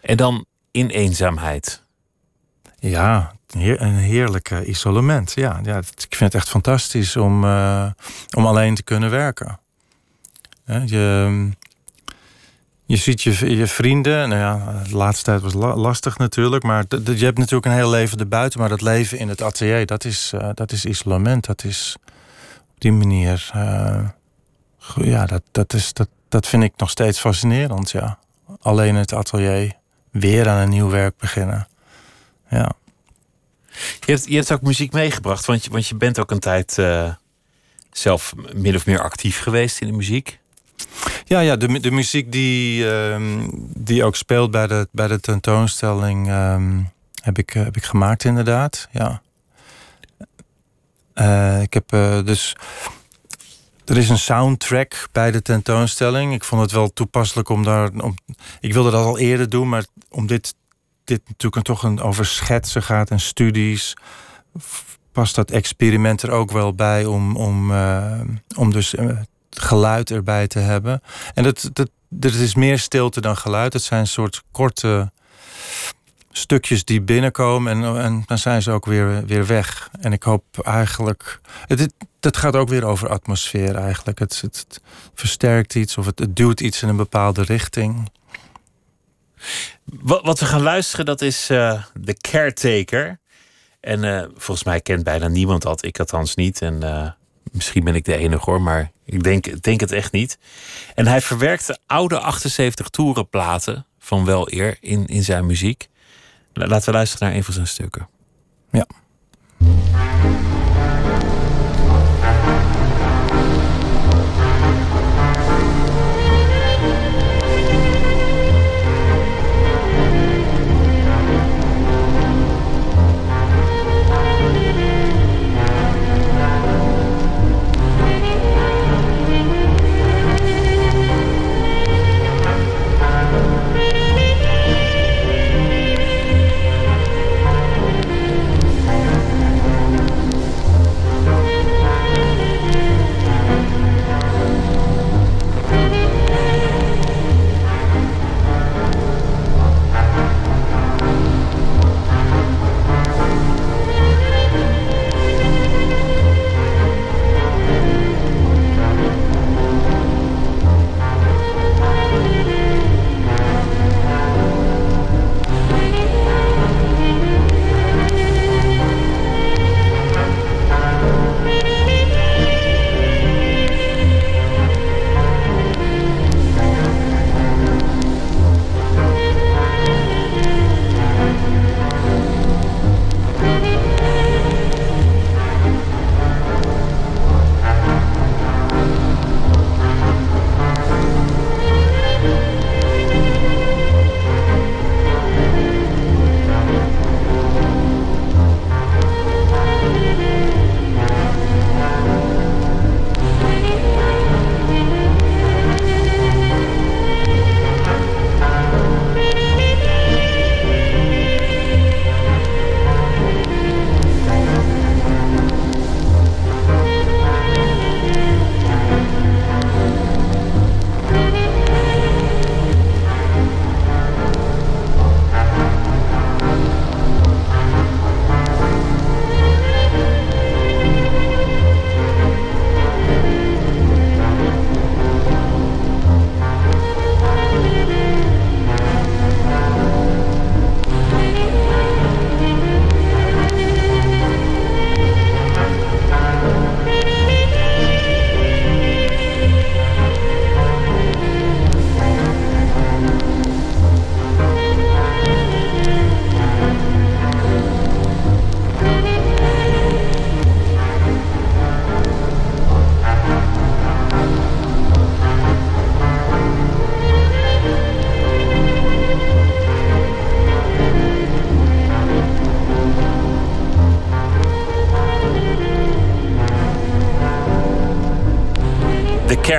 S1: en dan in eenzaamheid.
S2: Ja, een heerlijke isolement. Ja, ja, ik vind het echt fantastisch om, om alleen te kunnen werken. Je, je ziet je, je vrienden. Nou ja, de laatste tijd was lastig natuurlijk. Maar je hebt natuurlijk een heel leven erbuiten. Maar dat leven in het atelier, dat is, uh, dat is isolement. Dat is op die manier. Uh, ja, dat, dat, is, dat, dat vind ik nog steeds fascinerend. Ja. Alleen het atelier. Weer aan een nieuw werk beginnen. Ja.
S1: Je hebt, je hebt ook muziek meegebracht. Want je, want je bent ook een tijd uh, zelf min of meer actief geweest in de muziek.
S2: Ja, ja de, de muziek die, um, die ook speelt bij de, bij de tentoonstelling um, heb, ik, heb ik gemaakt inderdaad. Ja. Uh, ik heb uh, dus. Er is een soundtrack bij de tentoonstelling. Ik vond het wel toepasselijk om daar. Om, ik wilde dat al eerder doen, maar om dit, dit natuurlijk toch een, over schetsen gaat en studies. Past dat experiment er ook wel bij om, om, om dus geluid erbij te hebben. En dat, dat, dat is meer stilte dan geluid. Het zijn een soort korte stukjes die binnenkomen en, en dan zijn ze ook weer, weer weg. En ik hoop eigenlijk. Het, het gaat ook weer over atmosfeer eigenlijk. Het, het, versterkt iets of het, duwt iets in een bepaalde richting.
S1: Wat, we gaan luisteren, dat is uh, The Caretaker. En uh, volgens mij kent bijna niemand dat. Ik althans niet. En uh, misschien ben ik de enige hoor, maar ik denk, denk het echt niet. En hij verwerkte oude 78 toerenplaten van wel eer in, in zijn muziek. Laten we luisteren naar een van zijn stukken.
S2: Ja.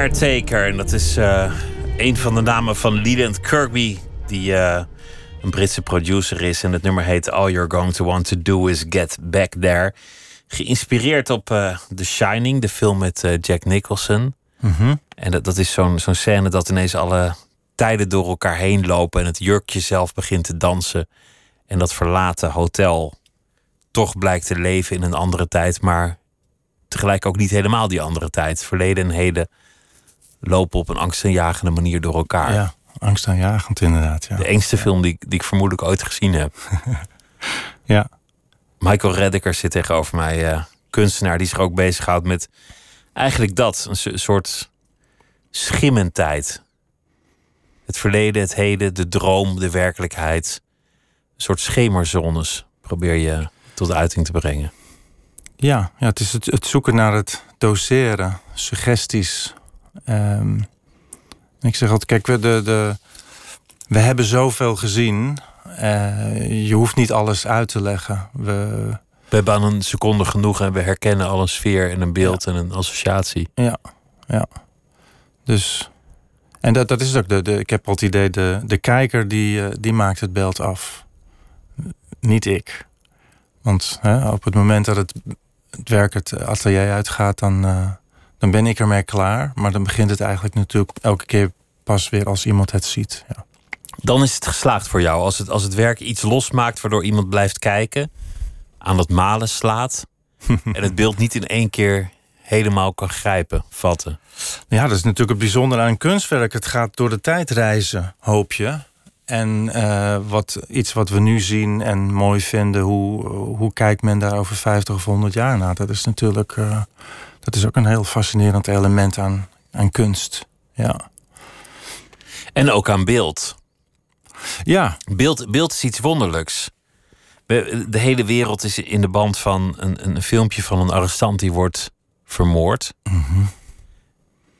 S1: Caretaker. En dat is uh, een van de namen van Leland Kirby, die uh, een Britse producer is. En het nummer heet All You're Going to Want to Do Is Get Back There. Geïnspireerd op uh, The Shining, de film met Jack Nicholson.
S2: Mm -hmm.
S1: En dat, dat is zo'n zo'n scène dat ineens alle tijden door elkaar heen lopen. En het jurkje zelf begint te dansen. En dat verlaten hotel toch blijkt te leven in een andere tijd. Maar tegelijk ook niet helemaal die andere tijd. Verleden en heden lopen op een angstaanjagende manier door elkaar.
S2: Ja, angstaanjagend inderdaad. Ja.
S1: De engste film die, die ik vermoedelijk ooit gezien heb. (laughs)
S2: ja.
S1: Michael Reddicker zit tegenover mij. Uh, kunstenaar die zich ook bezighoudt met eigenlijk dat. Een soort schimmentijd. Het verleden, het heden, de droom, de werkelijkheid. Een soort schemerzones probeer je tot uiting te brengen.
S2: Ja, ja het is het, het zoeken naar het doseren, suggesties. Um, ik zeg altijd, kijk, we, de, de, we hebben zoveel gezien. Uh, je hoeft niet alles uit te leggen. We,
S1: we hebben aan een seconde genoeg en we herkennen al een sfeer en een beeld ja. en een associatie.
S2: Ja, ja. Dus, en dat, dat is ook de, de. Ik heb al het idee, de, de kijker die, uh, die maakt het beeld af. Niet ik. Want hè, op het moment dat het, het werk het atelier uitgaat, dan, uh, dan ben ik ermee klaar. Maar dan begint het eigenlijk natuurlijk elke keer pas weer als iemand het ziet. Ja.
S1: Dan is het geslaagd voor jou. Als het, als het werk iets losmaakt waardoor iemand blijft kijken, aan het malen slaat (laughs) en het beeld niet in één keer helemaal kan grijpen, vatten.
S2: Ja, dat is natuurlijk het bijzondere aan een kunstwerk. Het gaat door de tijd reizen, hoop je. En uh, wat, iets wat we nu zien en mooi vinden, hoe, hoe kijkt men daar over 50 of 100 jaar naar? Dat is natuurlijk uh, dat is ook een heel fascinerend element aan, aan kunst. Ja.
S1: En ook aan beeld.
S2: Ja.
S1: Beeld, beeld is iets wonderlijks. De hele wereld is in de band van een, een filmpje van een arrestant die wordt vermoord.
S2: Mm -hmm.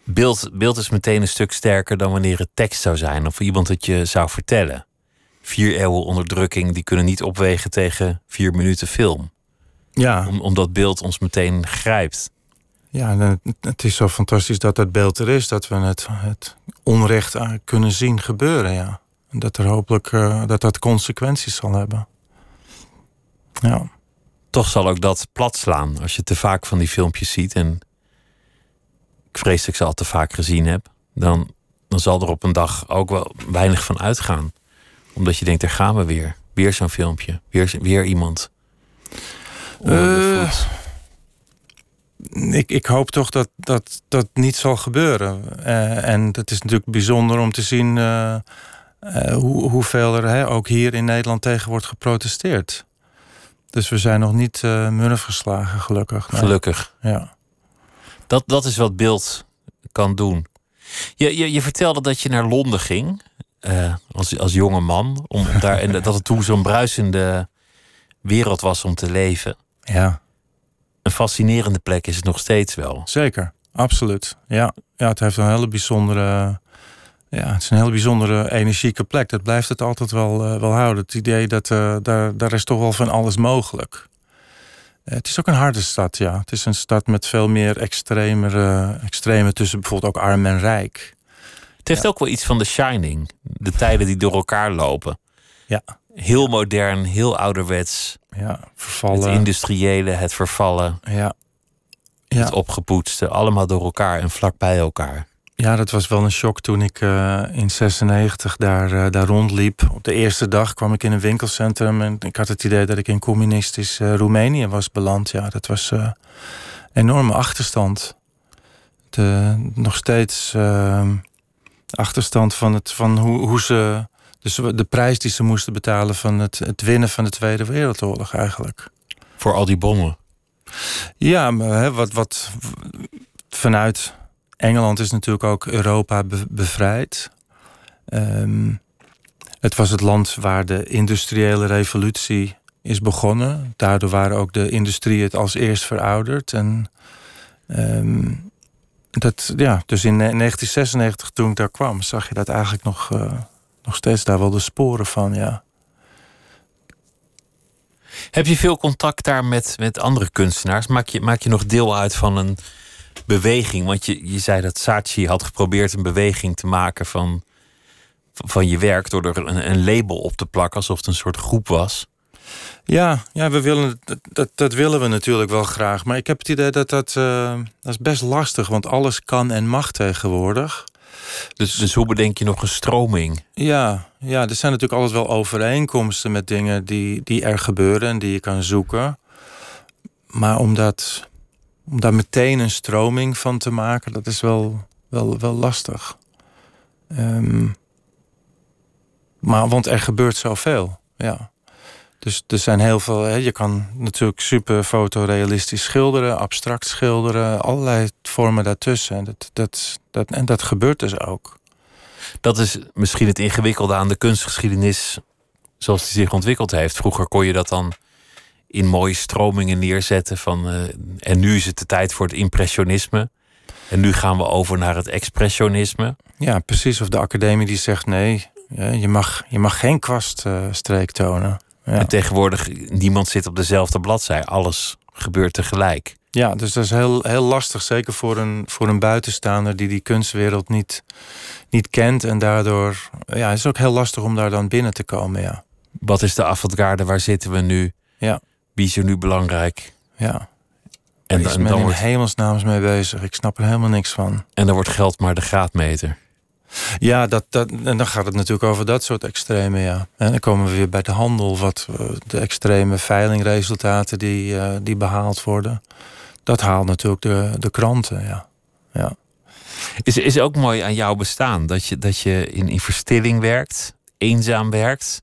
S1: Beeld, beeld is meteen een stuk sterker dan wanneer het tekst zou zijn of iemand het je zou vertellen. Vier eeuwen onderdrukking die kunnen niet opwegen tegen vier minuten film.
S2: Ja.
S1: Om, omdat beeld ons meteen grijpt.
S2: Ja, het is zo fantastisch dat dat beeld er is, dat we het, het onrecht kunnen zien gebeuren. Ja. En dat er hopelijk uh, dat dat consequenties zal hebben. Ja.
S1: Toch zal ook dat plat slaan als je te vaak van die filmpjes ziet. En ik vrees dat ik ze al te vaak gezien heb. Dan, dan zal er op een dag ook wel weinig van uitgaan. Omdat je denkt, er gaan we weer. Weer zo'n filmpje. Weer, weer iemand.
S2: Uh, ik, ik hoop toch dat dat, dat niet zal gebeuren. Uh, en het is natuurlijk bijzonder om te zien uh, hoe, hoeveel er hè, ook hier in Nederland tegen wordt geprotesteerd. Dus we zijn nog niet uh, murf geslagen, gelukkig.
S1: Nee. Gelukkig.
S2: Ja.
S1: Dat, dat is wat beeld kan doen. Je, je, je vertelde dat je naar Londen ging als, als jonge man. Om daar, (laughs) en dat het toen zo'n bruisende wereld was om te leven.
S2: Ja.
S1: Een fascinerende plek is het nog steeds wel.
S2: Zeker, absoluut. Ja, ja het heeft een hele bijzondere. Ja, het is een hele bijzondere energieke plek. Dat blijft het altijd wel, uh, wel houden. Het idee dat uh, daar, daar is toch wel van alles mogelijk. Het is ook een harde stad, ja. Het is een stad met veel meer extremere, extreme tussen bijvoorbeeld ook arm en rijk.
S1: Het heeft ja. ook wel iets van The Shining. De tijden die door elkaar lopen.
S2: Ja.
S1: Heel modern, heel ouderwets.
S2: Ja, vervallen.
S1: Het industriële, het vervallen.
S2: Ja. ja.
S1: Het opgepoetste. Allemaal door elkaar en vlak bij elkaar.
S2: Ja, dat was wel een shock toen ik uh, in 96 daar, uh, daar rondliep. Op de eerste dag kwam ik in een winkelcentrum en ik had het idee dat ik in communistisch uh, Roemenië was beland. Ja, dat was een enorme achterstand. De, nog steeds achterstand van, het, van hoe, hoe ze. Dus de prijs die ze moesten betalen van het, het winnen van de Tweede Wereldoorlog eigenlijk.
S1: Voor al die bommen?
S2: Ja, maar hè, wat, wat vanuit Engeland is natuurlijk ook Europa be bevrijd. Um, het was het land waar de industriële revolutie is begonnen. Daardoor waren ook de industrie het als eerst verouderd. En um, dat, ja, dus in 1996 toen ik daar kwam, zag je dat eigenlijk nog, uh, nog steeds daar wel de sporen van, ja.
S1: Heb je veel contact daar met, met andere kunstenaars? Maak je, maak je nog deel uit van een beweging. Want je, je zei dat Saatchi had geprobeerd een beweging te maken van, van je werk door er een, een label op te plakken, alsof het een soort groep was.
S2: Ja, ja we willen, dat, dat, dat, willen we natuurlijk wel graag. Maar ik heb het idee dat dat, uh, dat is best lastig, want alles kan en mag tegenwoordig.
S1: Dus, dus hoe bedenk je nog een stroming?
S2: Ja, ja, er zijn natuurlijk altijd wel overeenkomsten met dingen die, die er gebeuren en die je kan zoeken. Maar om, dat, om daar meteen een stroming van te maken, dat is wel, wel, wel lastig. Um, maar, want er gebeurt zoveel, ja. Dus er zijn heel veel. Hè, je kan natuurlijk super fotorealistisch schilderen, abstract schilderen, allerlei vormen daartussen. En dat, dat, dat, en dat gebeurt dus ook.
S1: Dat is misschien het ingewikkelde aan de kunstgeschiedenis zoals die zich ontwikkeld heeft. Vroeger kon je dat dan in mooie stromingen neerzetten van uh, en nu is het de tijd voor het impressionisme. En nu gaan we over naar het expressionisme.
S2: Ja, precies. Of de academie die zegt nee, je mag, je mag geen kwaststreek tonen.
S1: En tegenwoordig, niemand zit op dezelfde bladzij. Alles gebeurt tegelijk.
S2: Ja, dus dat is heel, heel lastig. Zeker voor een, voor een buitenstaander die die kunstwereld niet, niet kent. En daardoor ja, is het ook heel lastig om daar dan binnen te komen. Ja.
S1: Wat is de avant-garde? Waar zitten we nu?
S2: Ja.
S1: Wie is er nu belangrijk?
S2: Ja. En daar is men in wordt... hemelsnaams mee bezig. Ik snap er helemaal niks van.
S1: En dan wordt geld maar de graadmeter.
S2: Ja, dat, dat, en dan gaat het natuurlijk over dat soort extreme, ja. En dan komen we weer bij de handel, wat eh, de extreme veilingresultaten die, uh, die behaald worden. Dat haalt natuurlijk de, de kranten, ja. ja.
S1: Is, is ook mooi aan jouw bestaan dat je, dat je in, in verstilling werkt, eenzaam werkt,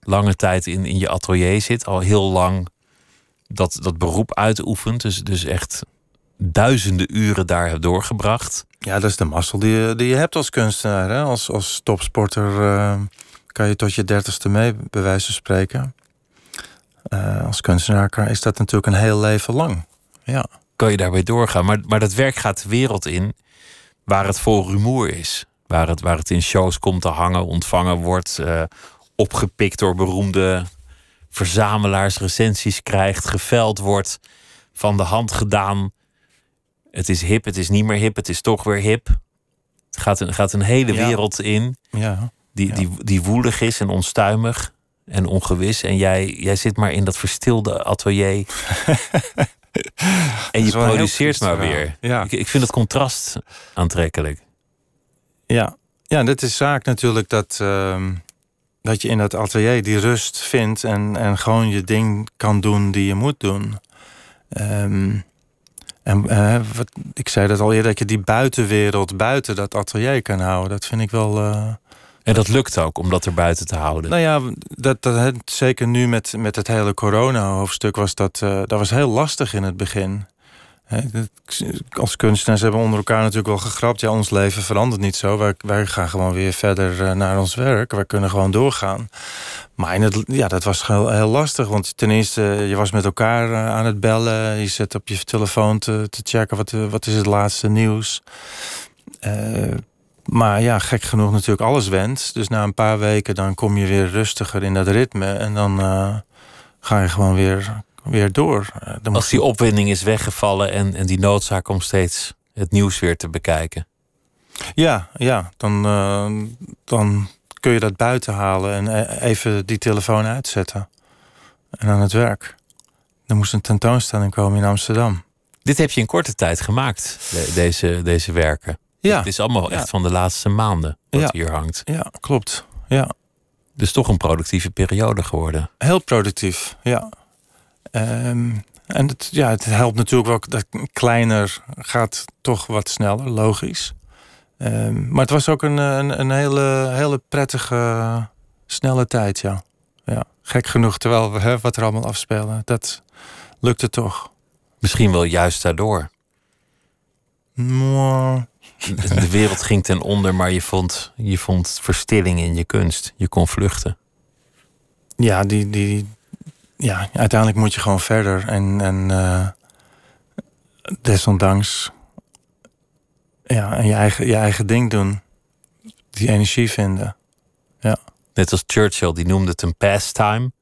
S1: lange tijd in, in je atelier zit, al heel lang dat, dat beroep uitoefent. Dus, dus echt duizenden uren daar hebt doorgebracht.
S2: Ja, dat is de mazzel die je, die je hebt als kunstenaar. Als, als topsporter uh, kan je tot je dertigste mee, bij wijze van spreken. Uh, als kunstenaar is dat natuurlijk een heel leven lang. Ja.
S1: Kan je daarbij doorgaan. Maar, maar dat werk gaat de wereld in waar het vol rumoer is. Waar het, waar het in shows komt te hangen, ontvangen wordt, uh, opgepikt door beroemde verzamelaars, recensies krijgt, geveld wordt, van de hand gedaan het is hip, het is niet meer hip, het is toch weer hip. Het gaat een, gaat een hele wereld in
S2: ja.
S1: Die, Die, die woelig is en onstuimig en ongewis. En jij, jij zit maar in dat verstilde atelier. (laughs) en je produceert maar weer.
S2: Ja.
S1: Ik, ik vind het contrast aantrekkelijk.
S2: Ja, ja dit is zaak natuurlijk dat, uh, dat je in dat atelier die rust vindt en, en gewoon je ding kan doen die je moet doen. Um, en uh, wat, ik zei dat al eerder, dat je die buitenwereld buiten dat atelier kan houden. Dat vind ik wel. Uh...
S1: En dat lukt ook om dat er buiten te houden.
S2: Nou ja, dat, dat, zeker nu met, met het hele corona-hoofdstuk was dat, uh, dat was heel lastig in het begin als kunstenaars hebben onder elkaar natuurlijk wel gegrapt. Ja, ons leven verandert niet zo. Wij, wij gaan gewoon weer verder eh, naar ons werk. Wij kunnen gewoon doorgaan. Maar ja, dat was heel, heel lastig. Want ten eerste, je was met elkaar eh, aan het bellen. Je zet op je telefoon te, te checken wat, eh, wat is het laatste nieuws. Uh, maar ja, gek genoeg natuurlijk alles wendt. Dus na een paar weken dan kom je weer rustiger in dat ritme. En dan ga je gewoon weer weer door.
S1: Eh, dan Als die opwinding is weggevallen en, en die noodzaak om steeds het nieuws weer te bekijken.
S2: Ja, ja dan, uh, dan kun je dat buiten halen en e-, even die telefoon uitzetten. En aan het werk. Er moest een tentoonstelling komen in Amsterdam.
S1: Dit heb je in korte tijd gemaakt, deze, deze werken.
S2: Ja.
S1: Het is allemaal echt van de laatste maanden wat hier hangt.
S2: Ja, klopt. Ja.
S1: Dus toch een productieve periode geworden.
S2: Heel productief, ja. Um, en het, ja, het helpt natuurlijk wel dat kleiner gaat toch wat sneller, logisch. Um, maar het was ook een, een, een, hele, hele prettige, snelle tijd, ja. ja. Gek genoeg, terwijl we hè, wat er allemaal afspelen. Dat lukte toch.
S1: Misschien wel juist daardoor. De wereld ging ten onder, maar je vond, je vond verstilling in je kunst. Je kon vluchten.
S2: Ja, die, die, ja, uiteindelijk moet je gewoon verder. En, en uh, desondanks ja, en je, eigen, je eigen ding doen. Die energie vinden. Ja.
S1: Net als Churchill, die noemde het een pastime.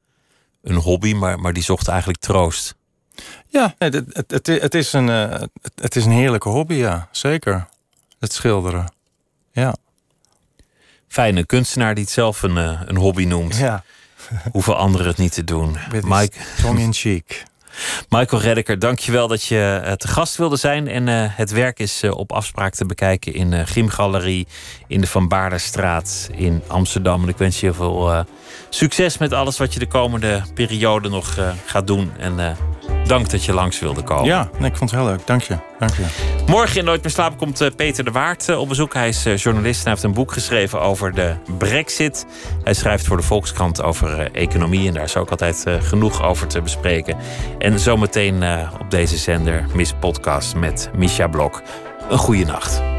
S1: Een hobby, maar, maar die zocht eigenlijk troost.
S2: Ja, nee, het, het, het, is een, eh, het, het is een heerlijke hobby, ja. Zeker. Het schilderen. Ja.
S1: Fijne kunstenaar die het zelf een, eh, een hobby noemt.
S2: Ja.
S1: Hoeveel anderen het niet te doen.
S2: Mike...
S1: Mike,
S2: Tongue in cheek.
S1: Michael Reddeker, dankjewel dat je eh, te gast wilde zijn. En eh, het werk is eh, op afspraak te bekijken in uh, Gymgalerie in de Van Baardenstraat in Amsterdam. En ik wens je heel veel succes met alles wat je de komende periode nog gaat doen. En dank dat je langs wilde komen.
S2: Ja, nee, ik vond het heel leuk. Dank je. Dank je.
S1: Morgen in Nooit meer slapen komt Peter de Waard op bezoek. Hij is journalist en heeft een boek geschreven over de brexit. Hij schrijft voor de Volkskrant over economie. En daar is ook altijd genoeg over te bespreken. En zometeen op deze zender Miss Podcast met Misha Blok. Een goede nacht.